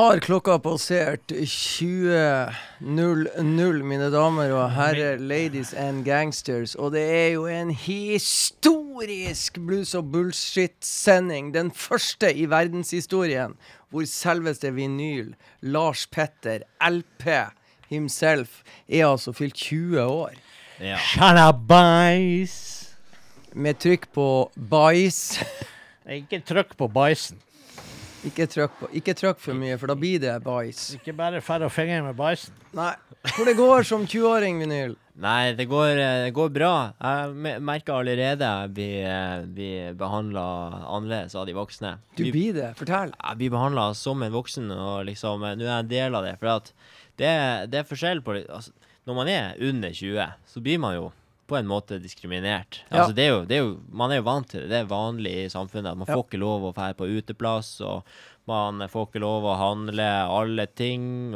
har klokka passert 20.00, mine damer og herrer, ladies and gangsters. Og det er jo en historisk blues og bullshit-sending. Den første i verdenshistorien hvor selveste vinyl, Lars Petter, LP himself, er altså fylt 20 år. Shanabais. Med trykk på bais. Ikke trykk på bæsjen. Ikke trykk, på, ikke trykk for mye, for da blir det bæsj. Ikke bare færre fingre med bæsjen. Nei. Hvor det går som 20-åring, vinyl? Nei, det går, eh, det går bra. Jeg merker allerede jeg blir, eh, blir behandla annerledes av de voksne. Du Vi- blir det. Fortell. jeg blir behandla som en voksen, og liksom eh, Nå er jeg en del av det. For at det, det er forskjell på altså, Når man er under 20, så blir man jo på en måte diskriminert. Ja. Altså, det er jo, det er jo, man er jo vant til det. Det er vanlig i samfunnet. at Man Ja. får ikke lov å dra på uteplass, og man får ikke lov å handle alle ting.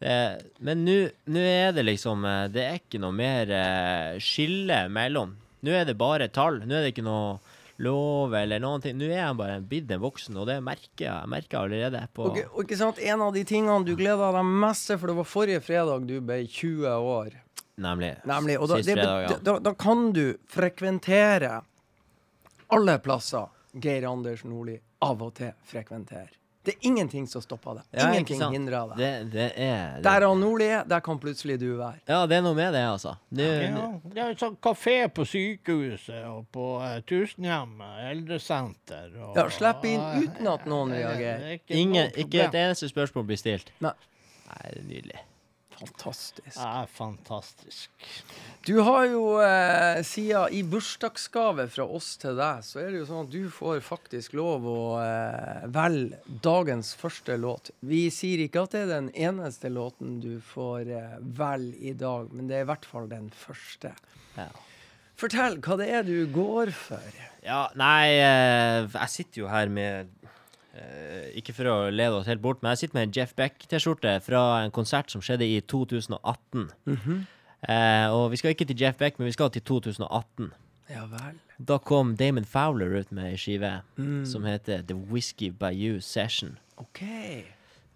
det, men nå er det liksom eh, Det er ikke noe mer eh, skille mellom. Nå er det bare tall. Nå er det ikke noe lov eller noen ting. Nå er jeg bare blitt en voksen, og det merker jeg, jeg merker allerede på Og, og ikke sant, En av de tingene du gleda deg mest til, for det var forrige fredag du ble 20 år Nemlig. Nemlig. Og da, Sist fredag, ja. da, da kan du frekventere alle plasser Geir Anders Nordli av og til frekventerer. Det er ingenting som stopper deg. Ja, Ingenting hindrer deg. Det, det er det. Der han Nordli er, der kan plutselig du være. Ja, det er noe med det, altså. Det, Ja, det er sånn kafé på sykehuset og på uh, tusenhjemmet, eldresenter og Ja, Slipp inn uten at noen er reagerer. ikke ingen, ikke et eneste spørsmål blir stilt. Nei. Nei, det er nydelig. Fantastisk. Er fantastisk. Du har jo, eh, siden i bursdagsgave fra oss til deg, så er det jo sånn at du får faktisk lov å eh, velge dagens første låt. Vi sier ikke at det er den eneste låten du får eh, velge i dag, men det er i hvert fall den første. Ja. Fortell hva det er du går for. Ja, nei, eh, jeg sitter jo her med Ikke for å lede oss helt bort, men jeg sitter med en Jeff Beck-T-skjorte fra en konsert som skjedde i 2018. eh, og vi skal ikke til Jeff Beck, men vi skal til 2018. Ja vel. Da kom Damon Fowler ut med ei skive som heter The Whiskey Bayou Session. OK.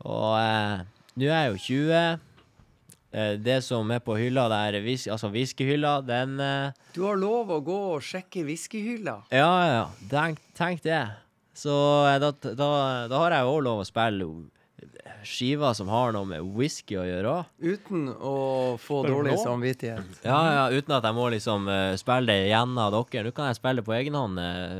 Og eh, nå er jeg jo 20. Eh, det som er på hylla der, altså whiskyhylla, den eh, Du har lov å gå og sjekke whiskyhylla. Ja, ja. Tenk, tenk det. Så eh, da, da, da har jeg jo òg lov å spille skiver som har noe med whisky å gjøre òg. Uten å få Spør dårlig nå? samvittighet. Ja, ja, uten at jeg må liksom eh, spille det igjen av dere. Nå kan jeg spille det på egen hånd eh,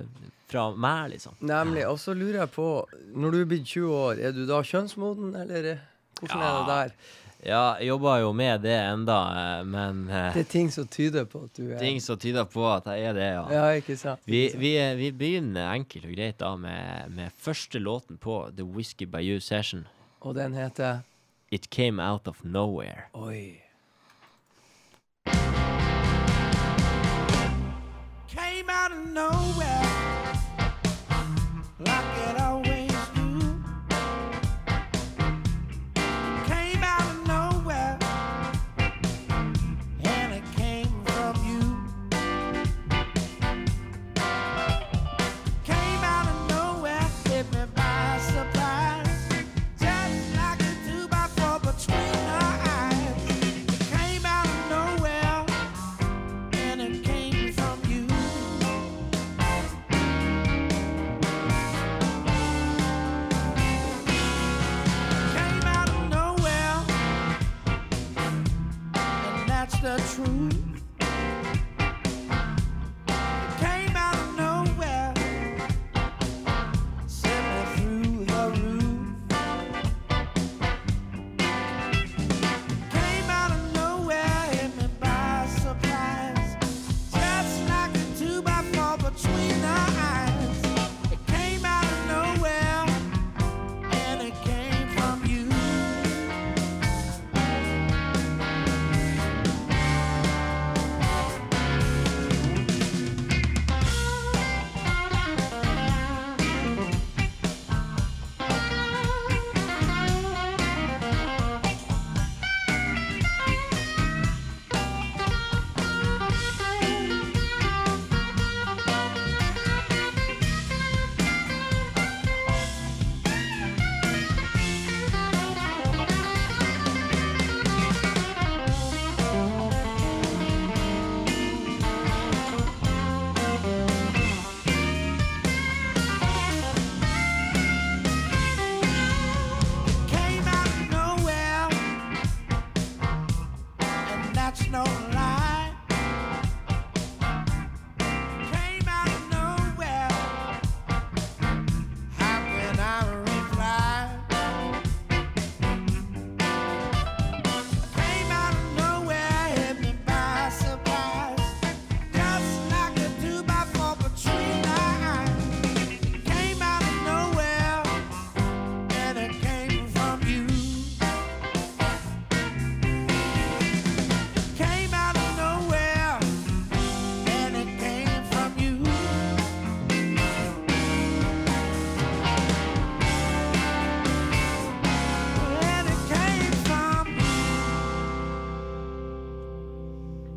fra meg, liksom. Nemlig. Og så lurer jeg på, når du er blitt 20 år, er du da kjønnsmoden, eller hvordan er det der? Ja, jeg jobber jo med det enda, eh, men eh, Det er ting som tyder på at du er ting som tyder på at jeg er det, ja. Ja, ikke sant? Vi, vi, eh, vi begynner enkelt og greit da med, med første låten på The Whiskey Bayou Session. Og den heter It Came Out of Nowhere. Oi. came out of nowhere the truth.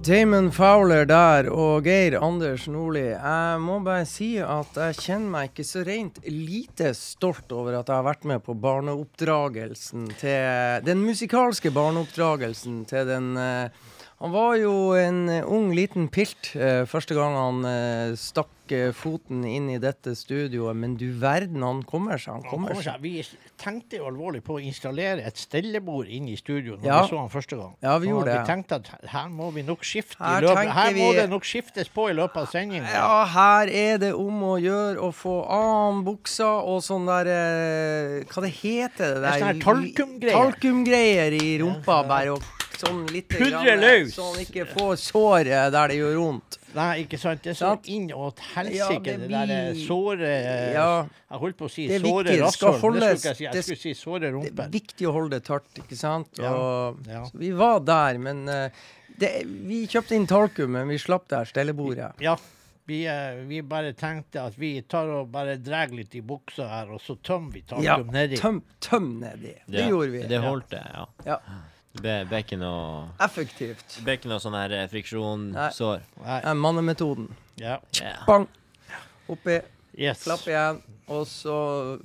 Damon Fowler der og Geir Anders Nordli. Jeg må bare si at jeg kjenner meg ikke så rent lite stolt over at jeg har vært med på barneoppdragelsen til Den musikalske barneoppdragelsen til den eh, Han var jo en eh, ung, liten pilt eh, første gang han eh, stakk eh, foten inn i dette studioet, men du verden, han kommer seg. Han Han kommer kommer seg. Vi tenkte jo alvorlig på å installere et stellebord inn i studio når Ja. vi så han første gang. Ja, vi gjorde Vi tenkte at her må vi nok skifte Her i løpet. Her må vi- det nok skiftes på i løpet av sendinga. Ja, her er det om å gjøre å få annen buksa og sånn der eh, Hva det heter det Det er der? sånn talkumgreier. Talkumgreier i rumpa, bare. Og sånn litt Pudre løs. Så han ikke får sår eh, der det gjør vondt. Nei, ikke sant. Det er så inn og Ja, helsike, det det der eh, såre eh, Ja. Jeg holdt på å si såre det rasshøl. Det skulle jeg si. Jeg skulle si såre Det er viktig å holde det tørt, ikke sant? Og, ja. Så vi var der, men eh, det, vi kjøpte inn talkum, men vi slapp det her stellebordet. Ja. Vi, eh, vi bare tenkte at vi tar og bare drar litt i buksa her, og så tømmer vi Ja, talkum nedi. tøm, tøm nedi. Det Ja, gjorde vi. Det holdt, det, ja. Ja. Ble ikke noe Effektivt. det og ikke noe sånn her friksjonsår. friksjonssår. Nei, er mannemetoden. ja. Yeah. Bang! Oppi. Yes. Klapp igjen, og så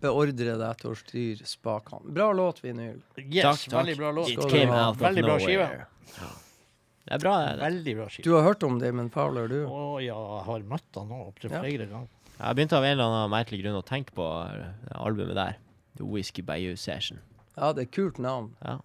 beordre deg til å styre spakene. Bra låt, Vinyl. Yes, Takk, takk. Veldig bra låt. It came out of Veldig bra nowhere. skive. Det er bra, det. Veldig bra skive. Du har hørt om Damon Powler, du? Å ja, jeg har møtt han nå opptil Ja. flere ganger. Jeg begynte av en eller annen merkelig grunn å tenke på eh, albumet der. The Whiskey Bayou Session. Ja, det er kult navn. Ja.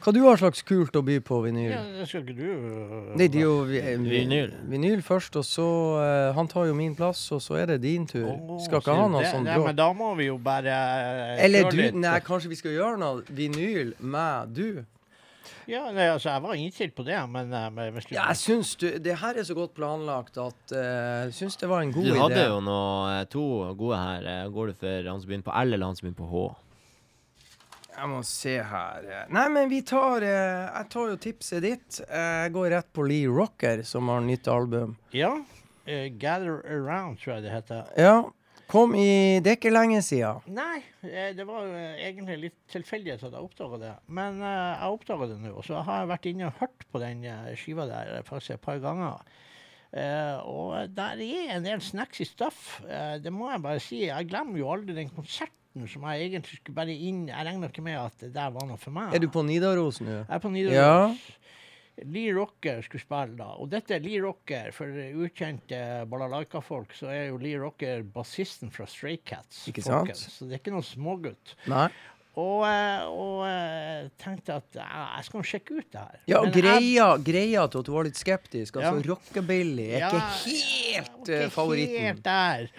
Hva du har slags kult å by på vinyl? Ja, det skal ikke du øh, Nei, det er jo vi- vi- Vinyl. Vinyl først, og så uh, Han tar jo min plass, og så er det din tur. Oh, Skal ikke han ha sånn bråk. Men da må vi jo bare uh, Eller du litt. Nei, kanskje vi skal gjøre noe vinyl med du? Ja, nei, altså, jeg var innstilt på det, men, men hvis du Ja, jeg syns du Det her er så godt planlagt at jeg jeg syns det var en god idé. Du idé. hadde jo noe, to gode her. Går du for han som begynner på L, eller han som begynner på H? Jeg må se her. Nei, men vi tar eh, Jeg tar jo tipset ditt. Eh, Jeg går rett på Lee Rocker, som har nytt album. Ja. Uh, Gather Around, tror jeg det heter. Ja. Kom i Det er ikke lenge siden. Nei, det var jo egentlig litt tilfeldighet at jeg oppdaga det. Men jeg oppdaga det nå, og så har jeg vært inne og hørt på den skiva der faktisk et par ganger. Uh, og der er en del snacksy stuff. Uh, det må jeg bare si. Jeg glemmer jo aldri den konserten som jeg egentlig skulle bare inn Jeg regna ikke med at det der var noe for meg. Er du på Nidaros nå? Jeg er på Nidaros. Lee Rocker skulle spille da. Og dette er Lee Rocker. For ukjente balalaika-folk så er jo Lee Rocker bassisten fra Stray Cats. Ikke sant? folkens. Så det er ikke noen smågutt. Nei? Og, eh, og eh, tenkte at ja, jeg skal sjekke ut det her. Ja, og jeg- greia, greia til at du var litt skeptisk. Altså, Ja. rockabilly er Ja, ikke helt var eh, favoritten. Helt der.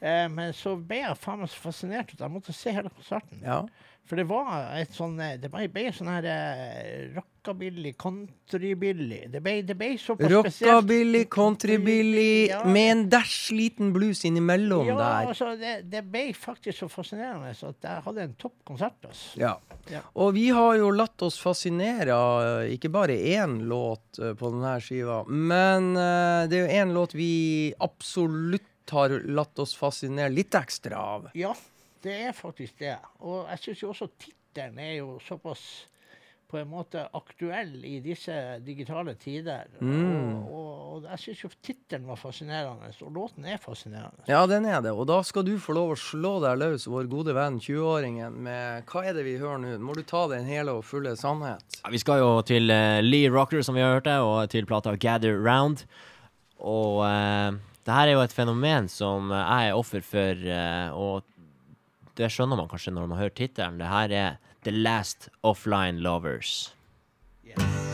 Eh, men så ble jeg faen meg så fascinert at jeg måtte se hele konserten. Ja. For det var et sånn eh, Det ble, sånn her eh, rockabilly, countrybilly. Det ble, det ble såpass spesielt. Rockabilly, countrybilly, Ja. med en dæsj liten blues innimellom Ja, der. altså, det, det ble faktisk så fascinerende så at jeg hadde en topp konsert. Altså. Ja. Ja. Og vi har jo latt oss fascinere av ikke bare én låt på denne skiva, men det er jo én låt vi absolutt har latt oss fascinere litt ekstra av. Ja, det er faktisk det. Og jeg syns jo også tittelen er jo såpass på en måte aktuell i disse digitale tider. Mm. Og, og, og jeg syns jo tittelen var fascinerende, og låten er fascinerende. Ja, den er det. Og da skal du få lov å slå deg løs, vår gode venn 20-åringen, med Hva er det vi hører nå? Må du ta den hele og fulle sannhet? Ja, Vi skal jo til uh, Lee Rocker, som vi har hørt det, og til plata Gather Round. Og uh, det her er jo et fenomen som eh, jeg er offer for, eh, og det skjønner man kanskje når man hører tittelen. Det her er The Last Offline Lovers. I've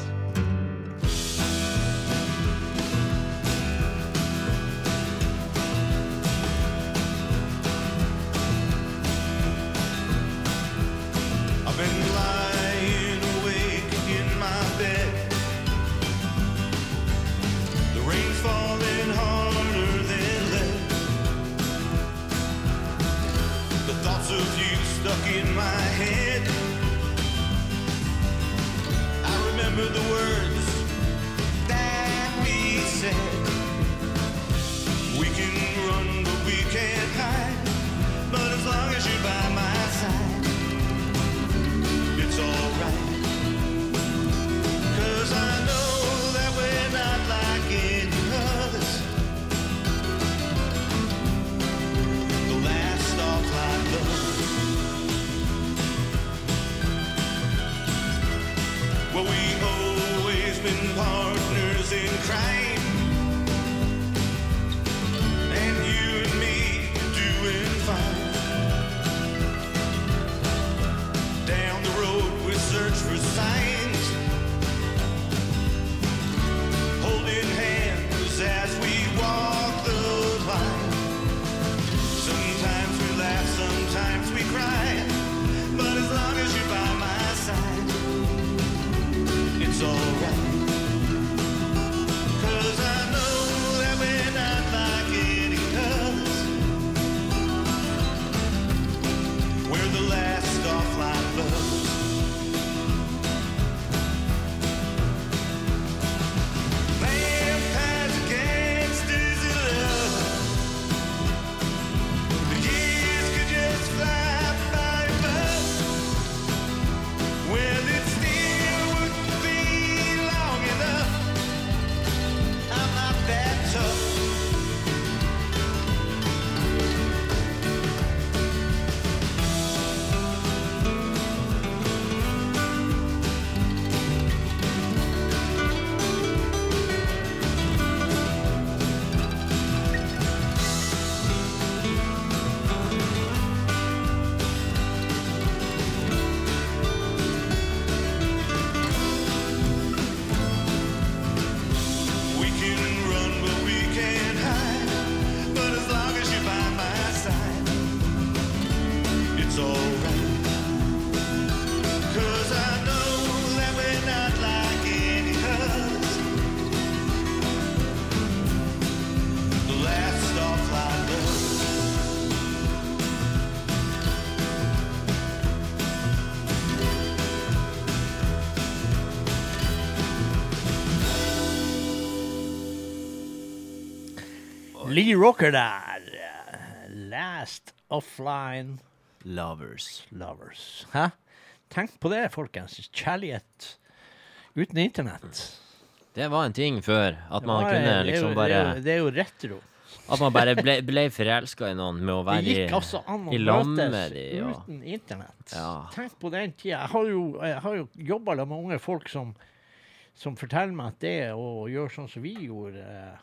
remember the crying. Lee Rocker der. Last offline Lovers. lovers. Hæ? Tenk på det, folkens. Kjærlighet uten internett. Det var en ting før. At man var- kunne liksom det er bare jo- Det er jo retro. At man bare ble, ble forelska i noen med å være i, altså an å i lag med møtes de. Og, uten internett. Ja. Tenk på den tida. Jeg har jo, jeg har jo jobba med unge folk som, som forteller meg at det å gjøre sånn som vi gjorde eh,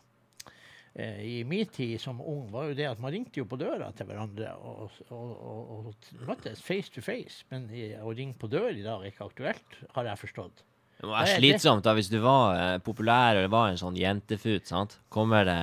i min tid som ung, var jo det at man ringte jo på døra til hverandre og, og, og, og møttes face to face. Men å ringe på dør i dag er ikke aktuelt, har jeg forstått. det må være slitsomt da hvis du var eh, populær og det var en sånn jentefut. sant? Kommer det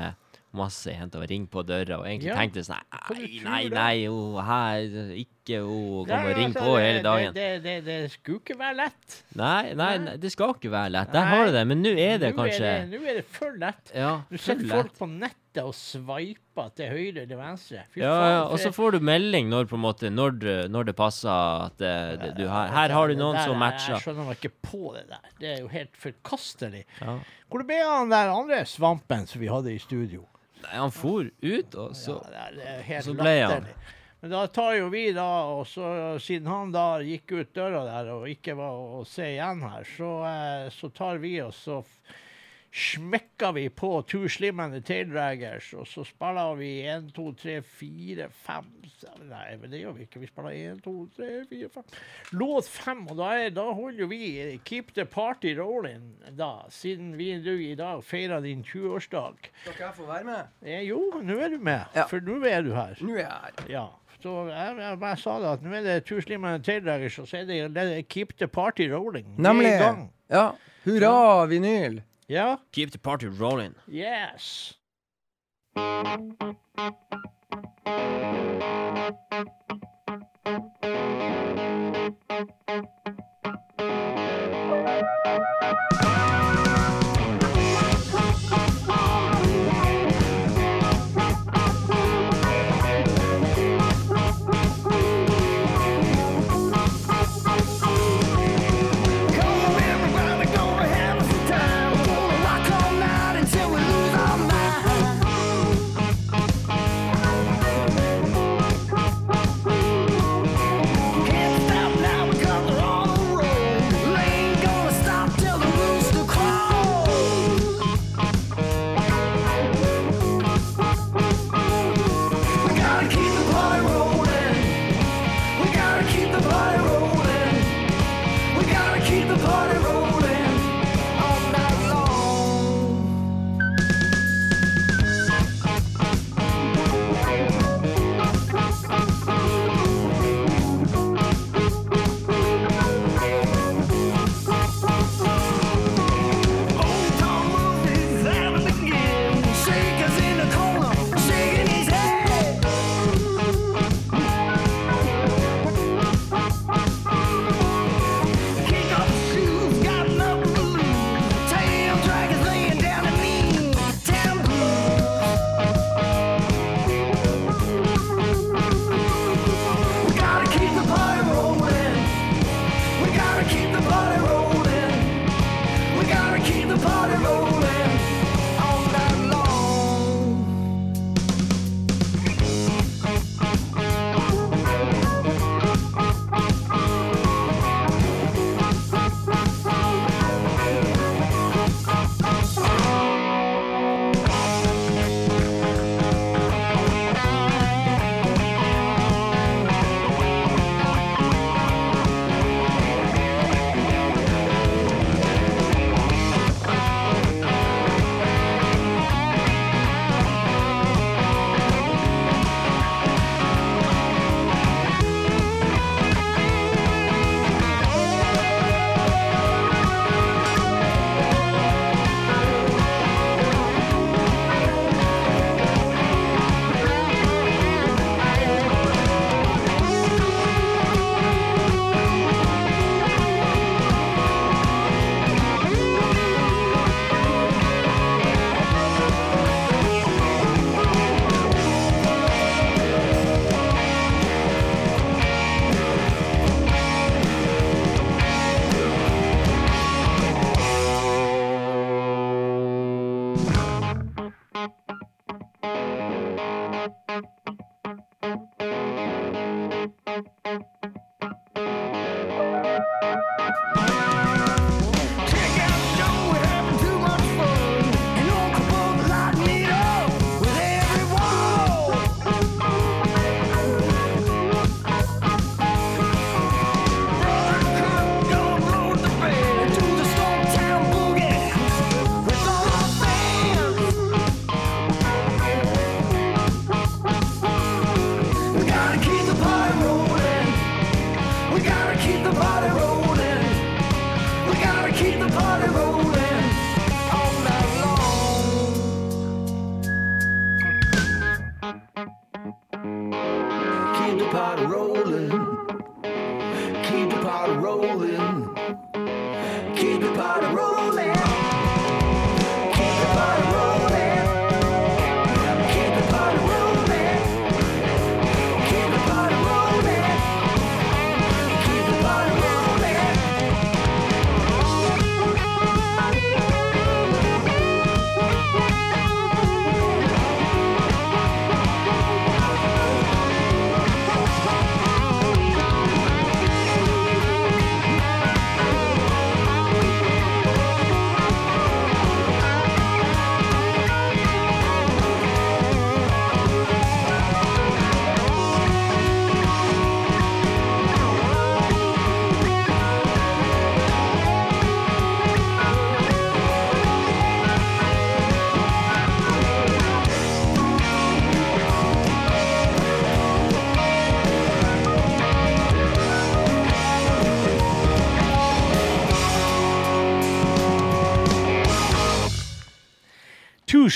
masse jenter og ringe på døra og egentlig Ja. tenkte sånn Nei, nei, nei, oh, her, ikke oh, kom og ring altså, på hele dagen. Det, det, det, det skulle ikke være lett. Nei, nei, Nei. det skal ikke være lett. Der har du det, men nå er det Nå kanskje det, nå er det for lett. Ja, Du sitter lett. folk på nettet og sveiper til høyre eller venstre. Fy Ja, faen, ja, og så får du melding når, på en måte, når, når det passer at det, det, du har Her har du noen der som er- matcher. Jeg skjønner meg ikke på det der. Det er jo helt forkastelig. Ja. Hvor ble han der andre svampen som vi hadde i studio? Nei, han for ut, og så ja, det er- det er så ble han. Men da tar jo vi da, og så siden han da gikk ut døra der og ikke var å, se igjen her, så, eh, så tar vi oss så smekker vi på Two Slim and the Taildraggers, og så spiller vi 1, 2, 3, 4, 5 Nei, men det gjør vi ikke. Vi spiller 1, 2, 3, 4, 5 Låt 5, og da, er, da holder vi Keep the party rolling, da. Siden vi du i dag feirer din 20-årsdag. Skal jeg få være med? Eh, jo, nå er du med. Ja. For nå er du her. Nå er jeg her. Ja. Så jeg, jeg bare sa det at nå er det Two Slim and the Taildraggers, og så er det, det er Keep the party rolling. Nemlig. Ja. Hurra, vinyl. Ja. Keep the party rolling. Yes.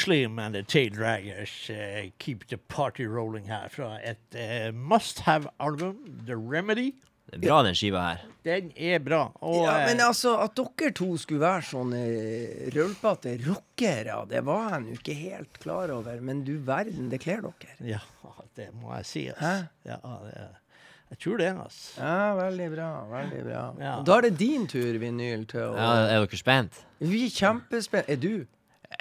Slim and The Tail Draggers uh, Keep the Party Rolling her fra et uh, must have-album, The Remedy. Det er bra, den skiva her. Den er bra. Og Ja, eh, men altså, at dere to skulle være sånne rølpete rockere, det var jeg nå ikke helt klar over. Men du verden, det kler dere. Ja, det må jeg si. Hæ? Ja, det, jeg tror det, altså. Ja, veldig bra. Veldig bra. Ja. Da er det din tur, Vinyl, til å Ja, er dere spent? Vi er kjempespent. Er du?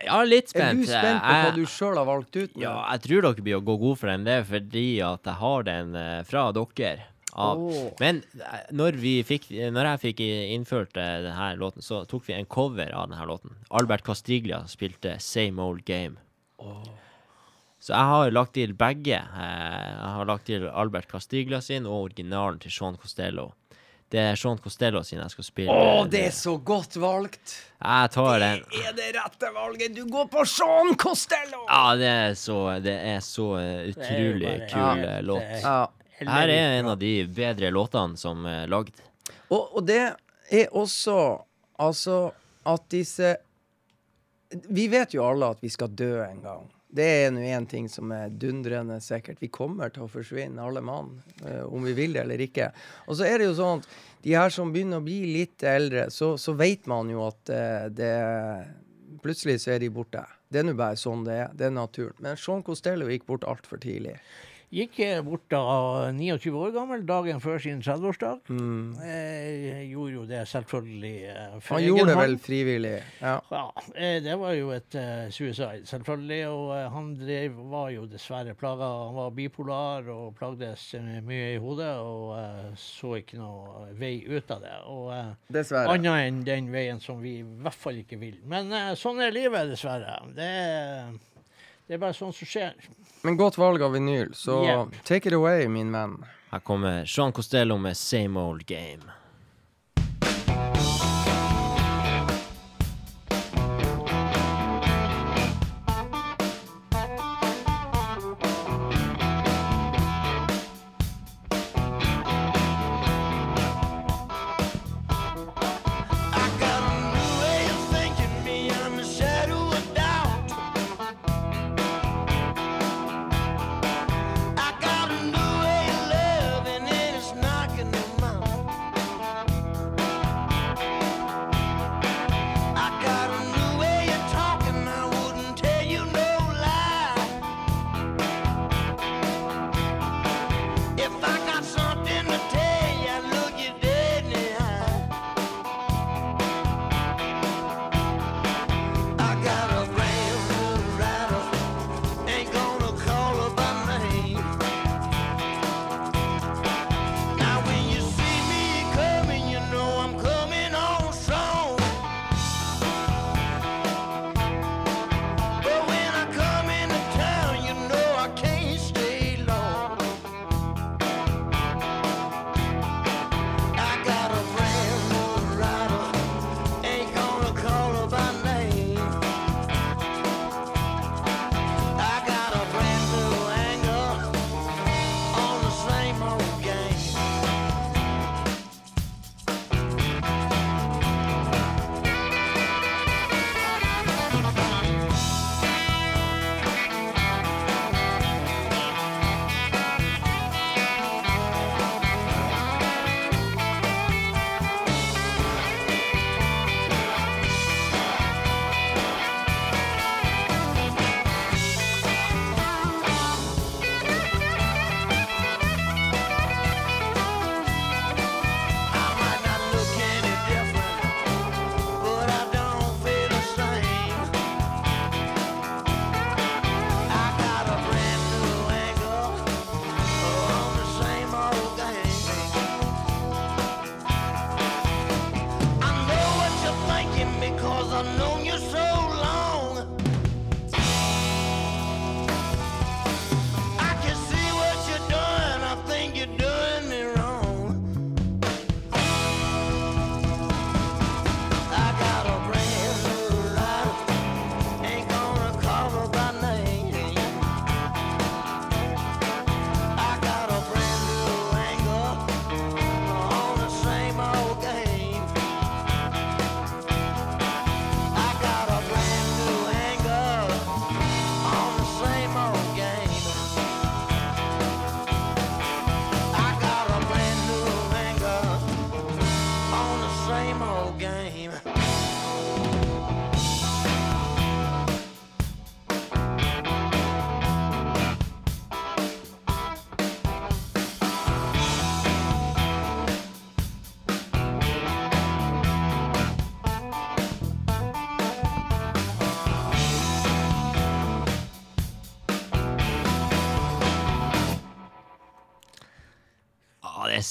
Ja, litt spent. Er du spent på hva du sjøl har valgt ut? nå? Ja, jeg tror dere blir å gå god for den. Det er fordi at jeg har den eh, fra dere. Av. Oh. Men eh, når, vi fikk, når jeg fikk innført eh, denne låten, så tok vi en cover av denne låten. Albert Castiglia spilte 'Same Old Game'. Så jeg har lagt til begge. Jeg har lagt til Albert Castiglia sin og originalen til Sean Costello. Det er Sean Costello sin jeg skal spille. Å, det er så godt valgt! Jeg tar den. Det er det rette valget! Du går på Sean Costello! Ja, det er så, det er så utrolig Det er kul eh, låt. eh, Ja. Her er en av de bedre låtene som er lagd. Og, og det er også Altså at disse Vi vet jo alle at vi skal dø en gang. Det er nå én ting som er dundrende sikkert. Vi kommer til å forsvinne, alle mann. eh, om vi vil det eller ikke. Og så er det jo sånn at de her som begynner å bli litt eldre, så, så vet man jo at eh, det Plutselig så er de borte. Det er nå bare sånn det er. Det er naturen. Men Sean Costello gikk bort altfor tidlig. Gikk bort da 29 år gammel, dagen før sin 30-årsdag. Mm. Eh, gjorde jo det selvfølgelig eh, Han gjorde det vel frivillig. Ja. Ja, eh, det var jo et eh, suicide, selvfølgelig. Og eh, han drev, var jo dessverre plaga. Han var bipolar og plagdes eh, mye i hodet og så ikke noe vei ut av det. Og Dessverre. annet enn den veien som vi i hvert fall ikke vil. Men sånn er livet, dessverre. Det, er- det er bare sånn som skjer. Men godt valg av vinyl, så Yep. take it away, min venn. Her kommer Sean Costello med 'Same Old Game'.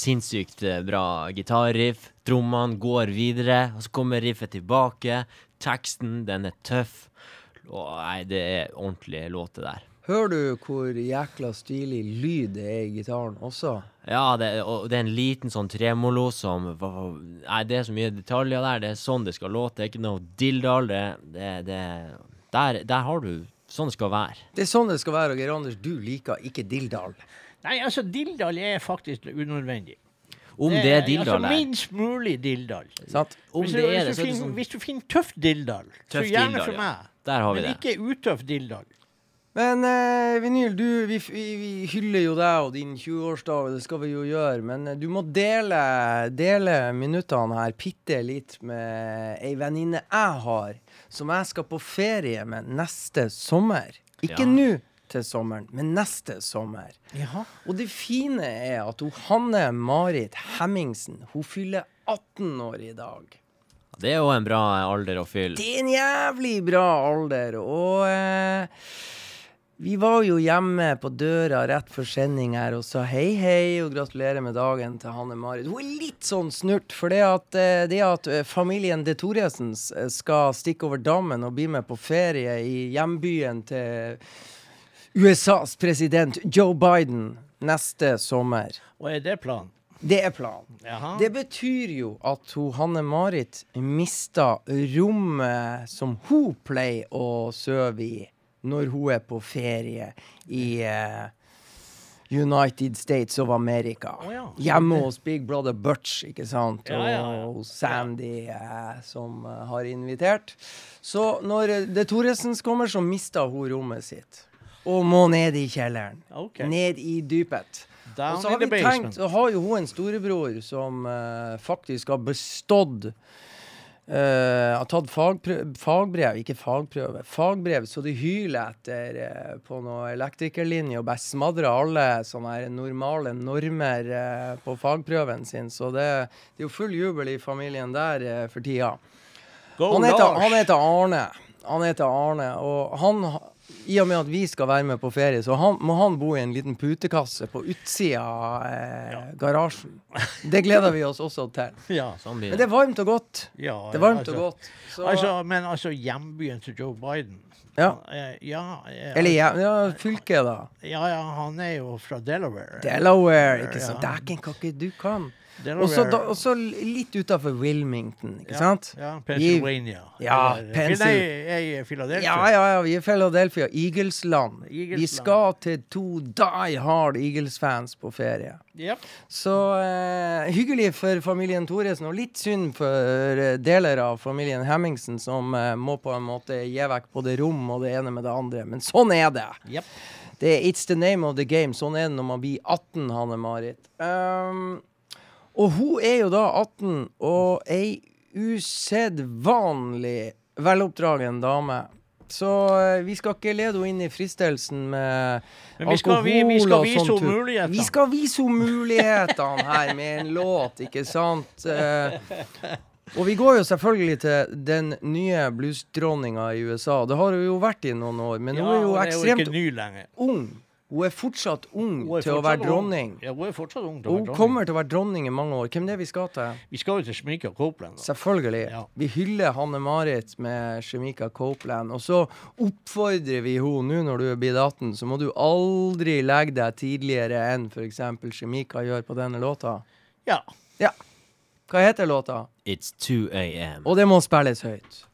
Sinnssykt eh, bra gitarriff. Trommene går videre, og så kommer riffet tilbake. Teksten, den er tøff. Og, nei, det er ordentlige låter der. Hører du hvor jækla stilig lyd det er i gitaren også? Ja, det, og det er en liten sånn tremolo som Nei, det er så mye detaljer der. Det er sånn det skal låte. Det er ikke noe dilldall. Det, det, det der, der har du Sånn det skal være. Det er sånn det skal være, og Geir Anders, du liker ikke dilldall. Nei, altså, dilldall er faktisk unødvendig. Om det er dilldall Altså, minst mulig dilldall. Sant? Om Hvis, det er det, hvis, så er det sånn hvis du finner tøff dilldall, så gjerne for ja. meg. Der har vi Men det. ikke utøff dilldall. Men eh, Vinyl, du, vi, vi, vi hyller jo deg og din 20-årsdag, og det skal vi jo gjøre. Men eh, du må dele, dele minuttene her bitte litt med ei venninne jeg har, som jeg skal på ferie med neste sommer. Ikke Ja. nå til sommeren, men neste sommer. Jaha. Og det fine er at hun Hanne Marit Hemmingsen hun fyller 18 år i dag. Det er jo en bra alder å fylle. Det er en jævlig bra alder, og eh, vi var jo hjemme på døra rett før sending her og sa hei, hei, og gratulerer med dagen til Hanne Marit. Hun er litt sånn snurt, for det at, eh, det at eh, familien De Thoresens eh, skal stikke over dammen og bli med på ferie i hjembyen til USAs president Joe Biden neste sommer. Og er det planen? Det er planen. Jaha. Det betyr jo at hun, Hanne-Marit mista rommet som hun pleier å sove i når hun er på ferie i uh, United States of America. Oh, ja. Hjemme hos Big Brother Butch, ikke sant? Ja, ja. Og Sandy, uh, som uh, har invitert. Så når det De Thoresens kommer, så mister hun rommet sitt. Og må ned i kjelleren. Okay. Ned i dypet. Down Og så har vi tenkt, så har jo hun en storebror som uh, faktisk har bestått Uh, Har tatt fagbrev, ikke fagprøve, fagbrev så det hyler etter uh, på noe elektrikerlinje og bare smadrer alle sånne normale normer uh, på fagprøven sin. Så det, det er jo full jubel i familien der for tida. Han heter, han heter Arne. Han heter Arne, og han ha- i og med at vi skal være med på ferie, så han, må han bo i en liten putekasse på utsida av eh, garasjen. Det gleder vi oss også til. Ja. Sånn Men det er varmt og godt. ja Det er varmt altså, og godt. Så, Altså, men altså hjembyen til Joe Biden ja. Ja, Eller ja, ja, fylket, da. ja, ja, han er jo fra Delaware. Delaware, ikke sant. Ja. Dæken, hva ikke du kan. Og så litt utafor Wilmington, ikke ja, sant? Ja, Pennsylvania. Ja, Eller- Jeg er i Philadelphia. Ja, ja, ja, vi er Philadelphia. Eaglesland. Vi skal til to die hard Eagles-fans på ferie. Yep. Så uh, hyggelig for familien Thoresen, og litt synd for eh, deler av familien Hemmingsen, som uh, må på en måte gi vekk både rom og det ene med det andre. Men sånn er det. Yep. Det er It's the name of the game. Sånn er det når man blir 18, Hanne-Marit. Um, og hun er jo da 18, og ei usedvanlig veloppdragen dame. Så eh, vi skal ikke lede henne inn i fristelsen med Men vi skal, vi, vi skal vise sånt, henne mulighetene. Vi skal vise henne mulighetene her med en låt, ikke sant? Eh, og vi går jo selvfølgelig til den nye bluesdronninga i USA. Det har hun jo vært i noen år, men hun er jo ekstremt er jo ung. Hun er fortsatt ung er til å være ung. dronning. Ja, hun er fortsatt ung til å være dronning. hun kommer til å være dronning i mange år. Hvem det er vi skal til? Vi skal jo til Shemika Copeland. da. Selvfølgelig. Ja. Vi hyller Hanne-Marit med Shemika Copeland. Og så oppfordrer vi henne nå når du er blitt 18, så må du aldri legge deg tidligere enn f.eks. Shemika gjør på denne låta. Ja. Ja. Hva heter låta? It's 2 AM. Og det må spilles høyt.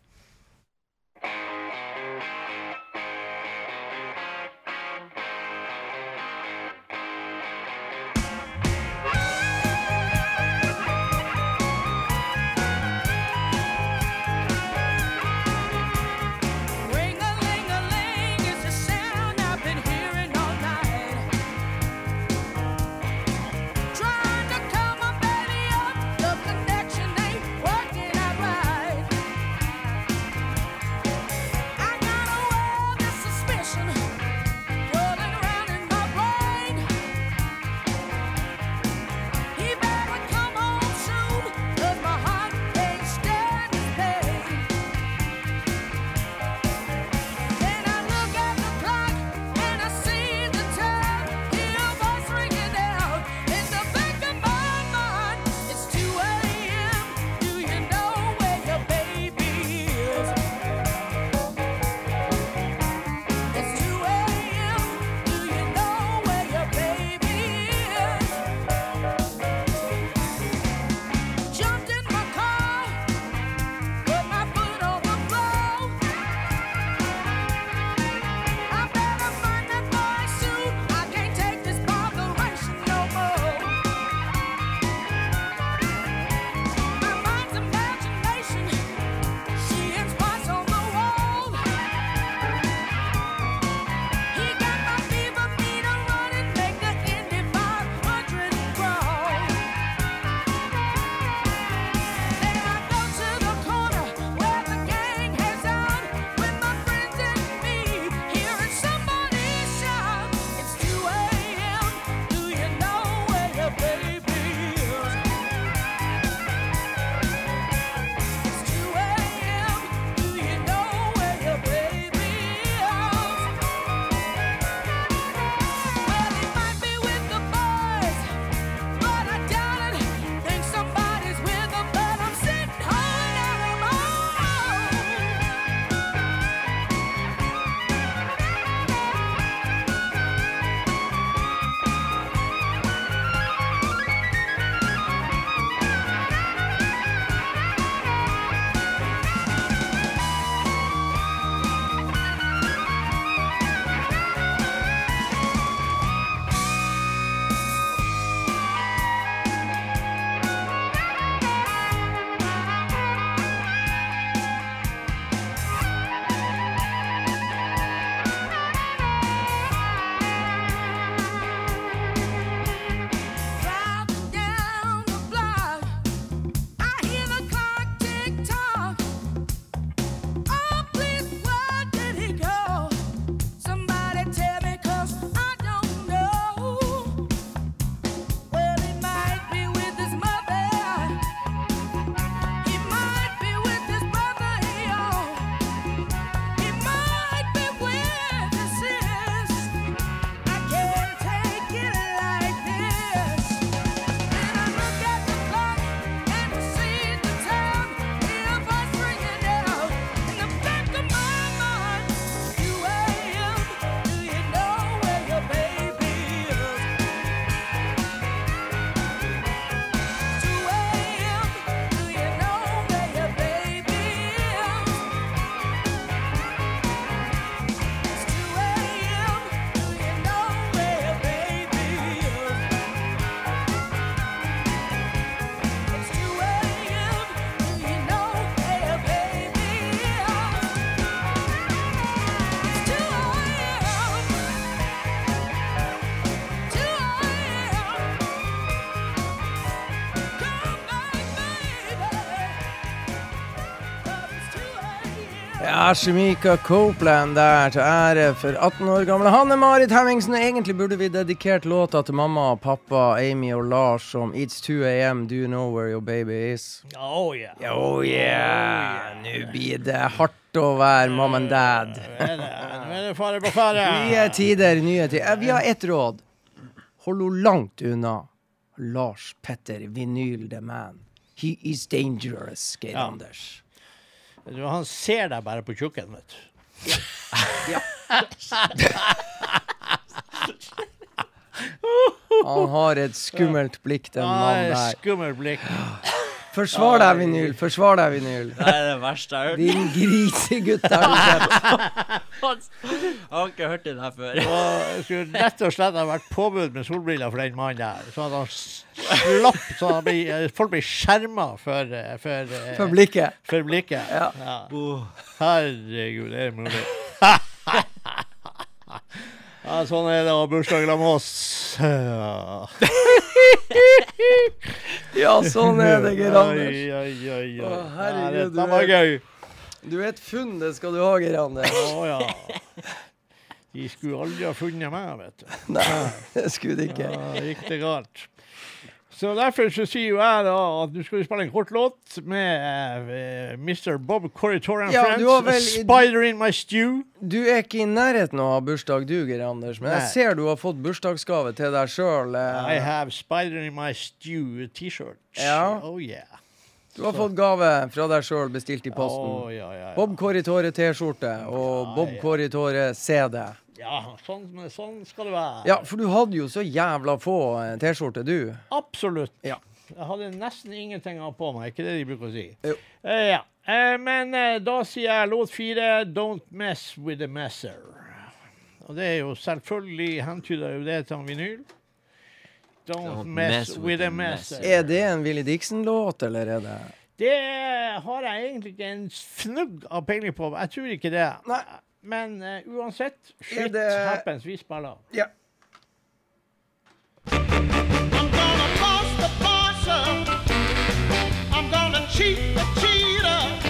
Shemika Copeland der til ære for 18 år gamle Hanne-Marit Hemmingsen. Egentlig burde vi dedikert låta til mamma, pappa, Amy og Lars som It's 2 AM, Do You Know Where Your Baby Is? Oh yeah. Oh yeah! Nå blir det hardt å være mom and dad. Nå er det, fare på ferde. Nye tider, nye tider. Eh, Vi har ett råd. Hold henne langt unna. Lars Petter Vinyl the Man. He is dangerous, Geir Ja. Anders. Du, Han ser deg bare på tjukken, vet du. Han har et skummelt blikk, den mannen der. skummelt blikk. Forsvar deg, Vinyl. Forsvar deg, Vinyl. Det er det verste jeg har hørt. Din grisegutt har du sett. Jeg har ikke hørt den her før. Og skulle rett og slett ha vært påbud med solbriller for den mannen der. Sånn at han slapp, så han blir, eh, folk blir skjerma for, eh, for, eh, For blikket. for blikket. Ja. Herregud, det er mulig. ja, sånn er det å ha bursdag sammen med oss. Ja. Sånn er det, Geir Anders. Oi, oi, oi, oi. Å, herregud, Ja, Dette var gøy. Du er et funn, det skal du ha, Geir Anders. Å ja. De skulle aldri ha funnet meg, vet du. Nei, det skulle de ikke. Ja, gikk det galt. Så derfor så sier jo jeg da at du skal spille en kort låt med uh, Mr. Bob Corritor and Ja, Friends. vel- 'Spider in my stew'. Du er ikke i nærheten av å ha bursdag, du, Geir Anders. Men jeg ser du har fått bursdagsgave til deg sjøl. I have 'Spider in my stew' T-shirt. Ja. Oh yeah. Du har fått gave fra deg sjøl bestilt i posten. posten. ja, ja, ja. Bob Corritore T-skjorte og Bob. Corritore CD. Ja, sånn, sånn skal det være. Ja, for du hadde jo så jævla få eh, T-skjorter, du. Absolutt. Ja. Jeg hadde nesten ingenting av på meg, ikke det de bruker å si. Jo. Uh, ja. Uh, men uh, da sier jeg låt fire 'Don't Mess With The Messer'. Og det er jo selvfølgelig hentyder jo det til en vinyl. Don't, mess, with the messer. Er det en Willy Dixon-låt, eller er det Det har jeg egentlig ikke en fnugg av peiling på. Jeg tror ikke det. Nei. Men uh, uansett, shit det- happens. Vi spiller. Ja. I'm gonna boss the bosser. I'm gonna cheat the cheater.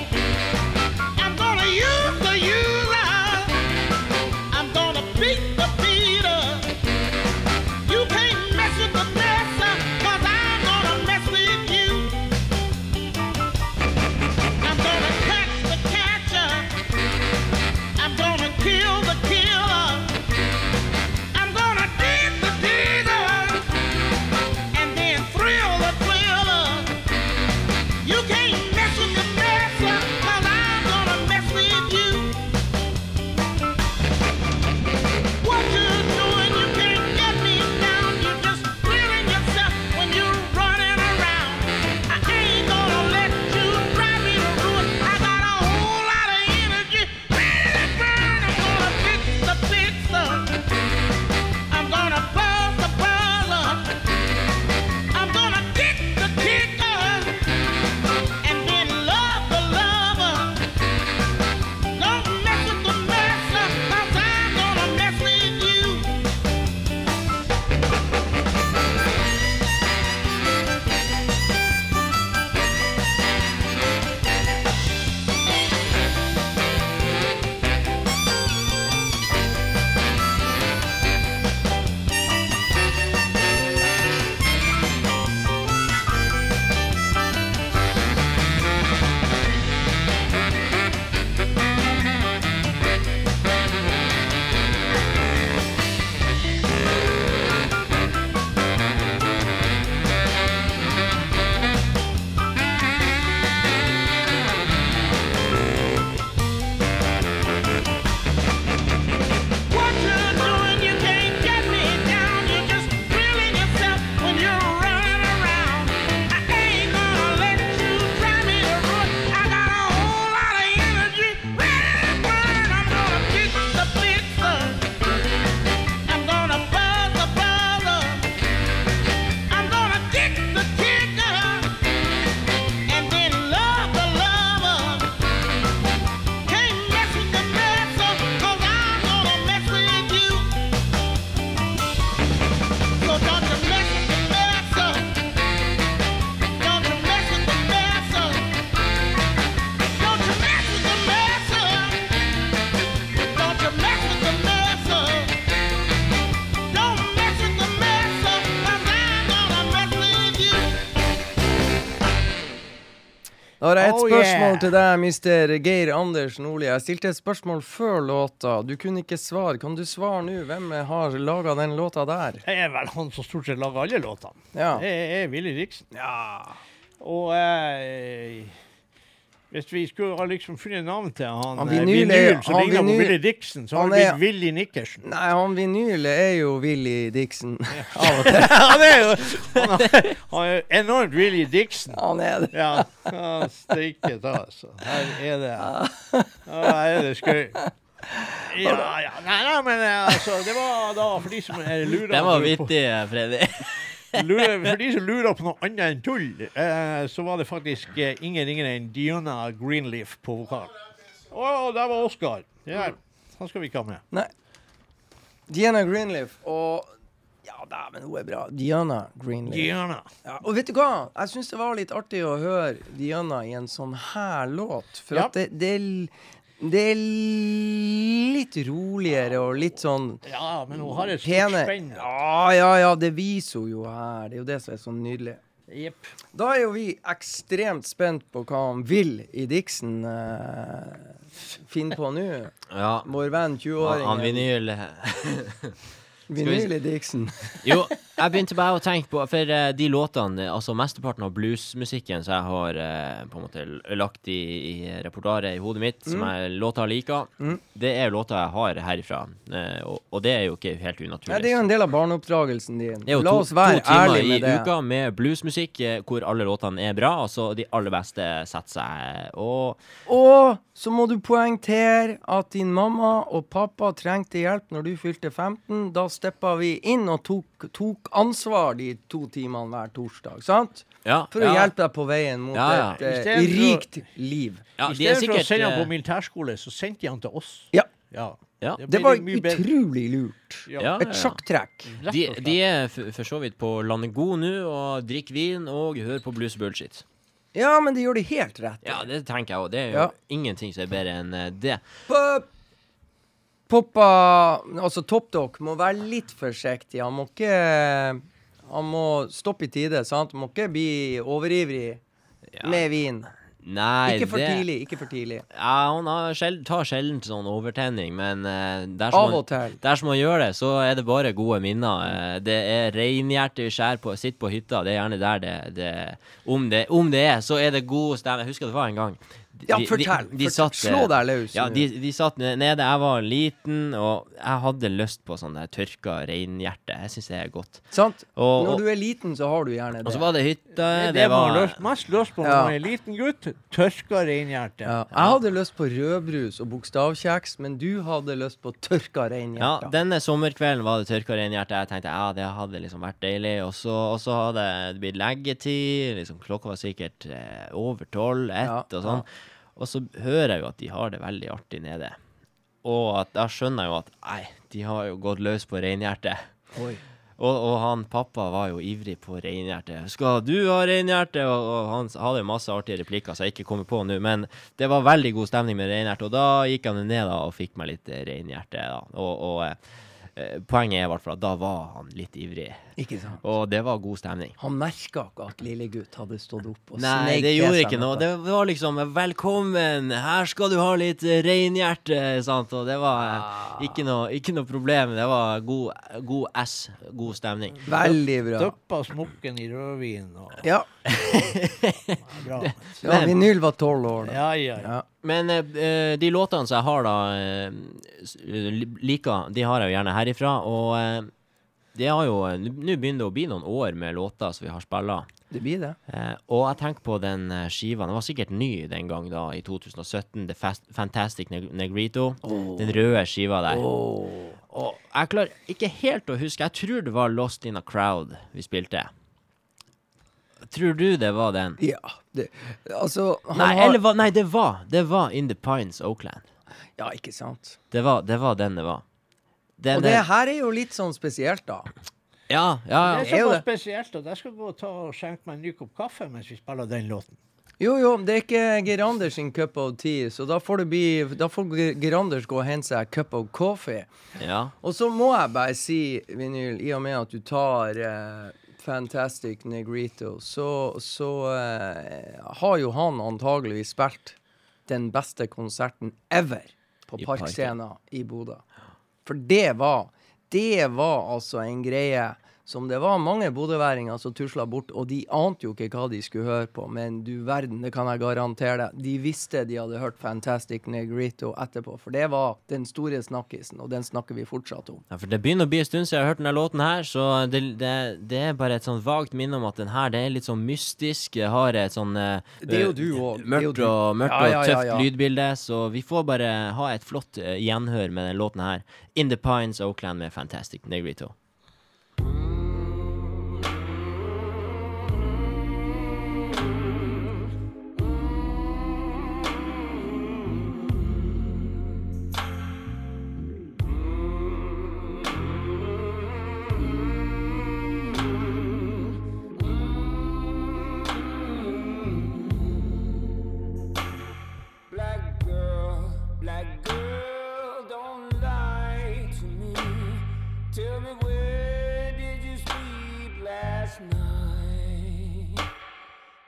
Spørsmål yeah. til deg, mister Geir Anders Nordli. Jeg stilte et spørsmål før låta. Du kunne ikke svare. Kan du svare nå? Hvem har laga den låta der? Det er vel han som stort sett lager alle låtene. Ja. Det er Willy Dixon. Og eh, hvis vi skulle liksom funnet navn til han, Han eh, vinyl vinyl, er- som han ligner på vinyl- Willy Dixon, så han er- blitt Willy Nickerson. Nei, han vinyl er jo Willy Dixon. Av og til. han er jo han er, han er enormt Willy Dixon. Han er det. Ja, ja steike ta, altså. Her er det ja, Her er det skøy. Ja, ja. Nei, nei, men eh, altså, det var da for de som er lurer Den var vittig, Freddy. Lurer, For de som lurer på noe annet enn tull, eh, så var det faktisk eh, ingen ringere enn Diona Greenleaf på vokal. Å, der var Oskar. Ja, han skal vi ikke ha med. Nei. Diana Greenleaf og Ja, dæven, hun er bra. Diana Greenleaf. Diana. Ja, og vet du hva? Jeg syns det var litt artig å høre Diana i en sånn her låt. For Ja. at det, det, er l- det er litt roligere og litt sånn Ja, men hun har et stort spenn. Ja, ja, ja, det viser hun jo her. Det er jo det som er så nydelig. Yep. Da er jo vi ekstremt spent på hva han vil i Dixon uh, finne på nå. Ja. Vår venn 20-åringen. han vinyl Vinyl i Dixon. Jo, jeg begynte bare å tenke på For eh, de låtene, altså mesteparten av bluesmusikken som jeg har eh, på en måte lagt i, i repertoaret i hodet mitt, som Mm. jeg låter jeg liker, det er låter jeg har herifra. Eh, og, og det er jo ikke helt unaturlig. Ja, det er jo en del av barneoppdragelsen din. Det jo La to, oss være to timer i uka med bluesmusikk eh, hvor alle låtene er bra, altså de aller beste setter seg. Og Og så må du poengtere at din mamma og pappa trengte hjelp når du fylte 15. Da steppa vi inn og tok, tok ansvar de to timene hver torsdag. sant? ja, For å ja, hjelpe deg på veien mot Ja, ja. et eh, å- rikt liv. ja, I de stedet for å sende han eh, på militærskole, så sendte de han til oss. Ja, Ja. Ja. det ble var utrolig lurt. Ja. ja, Et sjakktrekk. De, de er for så vidt på landet god nå og drikker vin og hører på blues bullshit. Ja, men de gjør det helt rett. Ja, det tenker jeg òg. Det er jo Ja. ingenting som er bedre enn eh, det. Pop- Poppa Altså Top Dog må være litt forsiktig. Han må ikke Han må stoppe i tide, sant? Han må ikke bli overivrig Ja. med vin. Nei, Ikke for det tidlig. Ikke for tidlig. Ja, han har sjel, tar sjelden sånn overtenning, men uh, dersom, Av og til. dersom han gjør det, så er det bare gode minner. Uh, det er reinhjerte skjær på, sitter på hytta. Det er gjerne der det, det, om det Om det er, så er det god stemning. Jeg husker det var en gang. De- Ja, de- fortell. de satt, Slå eh, deg løs. Ja, de, de satt nede. Jeg var liten, og jeg hadde lyst på sånn tørka reinhjerte. Jeg syns det er godt. Sant? Og, Når du er liten, så har du gjerne det. og så var det hytte. Det, Det det var lyst, mest lyst på når Ja. man er en liten gutt, tørka reinhjerte. Ja. Jeg hadde lyst på rødbrus og bokstavkjeks, men du hadde lyst på tørka reinhjerte. Ja, denne sommerkvelden var det tørka reinhjerte. Jeg tenkte ja, det hadde liksom vært deilig. Og så, og så hadde det blitt leggetid. Liksom, klokka var sikkert eh, over tolv, ett Ja, og sånn. Og så hører jeg jo at de har det veldig artig nede. Og at, da skjønner jeg jo at nei, de har jo gått løs på reinhjertet. Og, og han pappa var jo ivrig på reinhjertet. 'Skal du ha reinhjerte?' Og, og han hadde jo masse artige replikker som jeg ikke kommer på nå. Men det var veldig god stemning med reinhjerte, og da gikk han ned da og fikk meg litt reinhjerte. da. Og, og eh, poenget er i hvert fall at da var han litt ivrig. Ikke sant? Og det var god stemning. Han merka ikke at lillegutt hadde stått opp og Nei, det gjorde ikke noe. Det var liksom 'velkommen, her skal du ha litt eh, reinhjerte', sant. Og det var Ah. eh, ikke, noe, ikke noe problem. Det var god, god S, god stemning. Veldig bra. Duppa smokken i rødvin og Ja, bra. ja Vinyl var tolv år, da. Ja, ja, ja. Men eh, eh, de låtene som jeg har da eh, liker, de har jeg jo gjerne herifra. Og eh, det har jo Nå begynner det å bli noen år med låter som vi har spilla. Det blir det. Eh, og jeg tenker på den skiva. Den var sikkert ny den gang, da, i 2017. The Fast Fantastic Neg Negrito. Den røde skiva der. Og jeg klarer ikke helt å huske. Jeg tror det var Lost in a Crowd vi spilte. Tror du det var den? Ja. Det, altså han Nei, har, eller nei, det var Det var In the Pines, Oakland. Ja, ikke sant. Det var, det var den det var. Den, Og det her er jo litt sånn spesielt, da. ja, ja, ja. Det er så spesielt at jeg skal gå og ta og skjenke meg en ny kopp kaffe mens vi spiller den låten. Jo, jo, det er ikke Geir Anders sin cup of tea, så da får det bli Da får Geir Anders gå og hente seg cup of coffee. ja. Og så må jeg bare si, Vinyl, i og med at du tar eh, Fantastic Negrito, så, så uh, har jo han antageligvis spilt den beste konserten ever på parkscenen Parkscena i Bodø. For det var Det var altså en greie som det var mange bodøværinger som tusla bort, og de ante jo ikke hva de skulle høre på, men du verden, det kan jeg garantere deg. De visste de hadde hørt Fantastic Negrito etterpå, for det var den store snakkisen, og den snakker vi fortsatt om. Ja, for Det begynner å bli en stund siden jeg har hørt denne låten her, så det, det, det er bare et sånn vagt minne om at den her det er litt sånn mystisk. Det har et sånn uh, Det er jo eh, du jo Mørkt og, mørkt Ja, og ja, ja, tøft ja. lydbilde, så vi får bare ha et flott uh, gjenhør med den låten her. In the Pines, Oakland med Fantastic Negrito.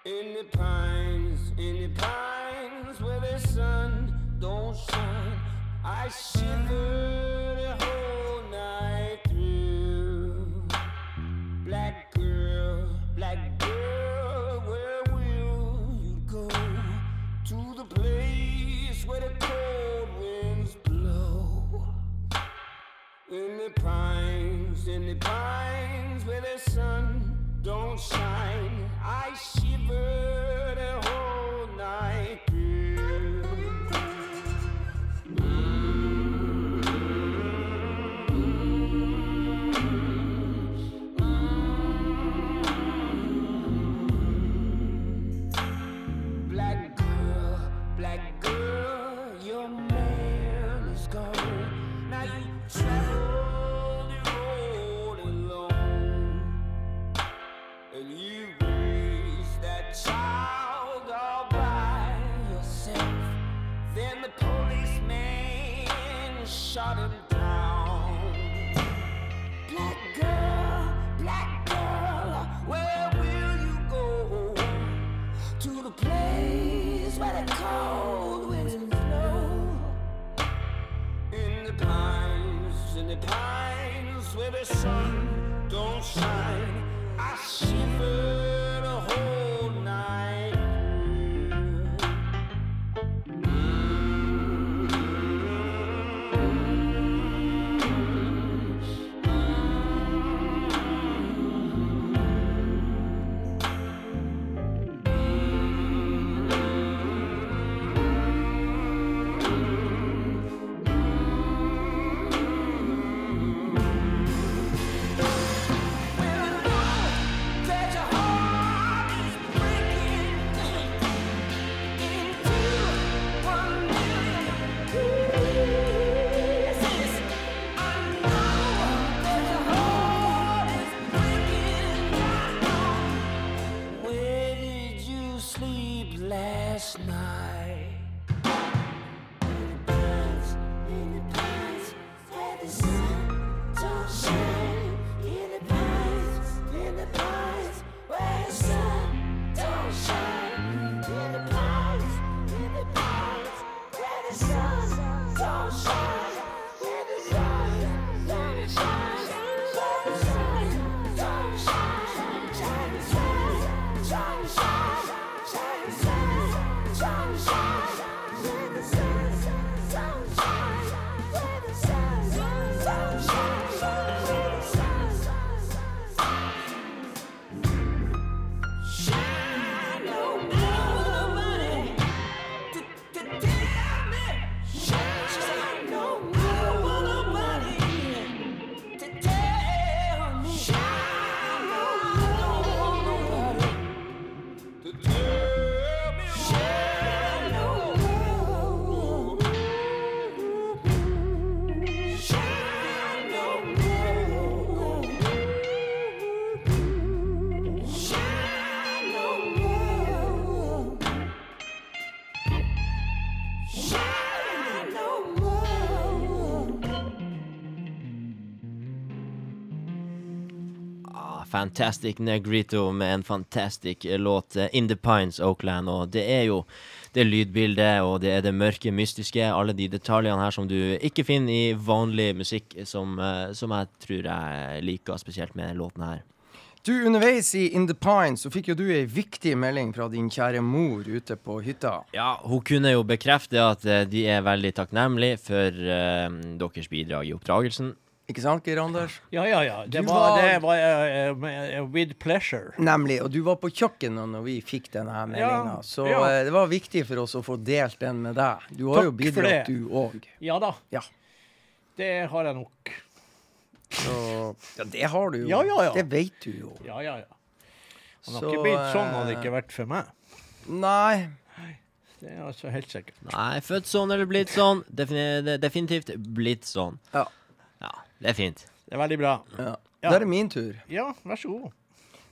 In the pines, in the pines where the sun don't shine. I shiver the whole night through. Black girl, black girl, where will you go? To the place where the cold winds blow. In the pines, in the pines where the sun don't shine. I shiver pines where Fantastic Negrito med en fantastic eh, låt, eh, In the Pines Oakland. Og det er jo det lydbildet, og det er det mørke, mystiske. Alle de detaljene her som du ikke finner i vanlig musikk, som, eh, som jeg tror jeg liker spesielt med låten her. Du, underveis i In the Pines så fikk jo du ei viktig melding fra din kjære mor ute på hytta. Ja, hun kunne jo bekrefte at de er veldig takknemlige for uh, deres bidrag i oppdragelsen. Ikke sant, Geir Anders? Ja, ja, ja. Det Du var, var- det var eh, with pleasure. Nemlig. Og du var på kjøkkenet når vi fikk denne meldinga, Ja, så ja. det var viktig for oss å få delt den med deg. Du har Takk jo bidratt, du òg. Ja da. Ja. Det har jeg nok. Så Ja, det har du jo. Ja, ja, ja. Det vet du jo. Ja, ja, ja. Han har Så, ikke blitt sånn hadde det ikke vært for meg. Nei. Det er altså helt sikkert. Nei, født sånn eller blitt sånn. Definitivt blitt sånn. Ja. Det er fint. Det er veldig bra. ja. Ja. Da er det min tur. Ja, vær så god.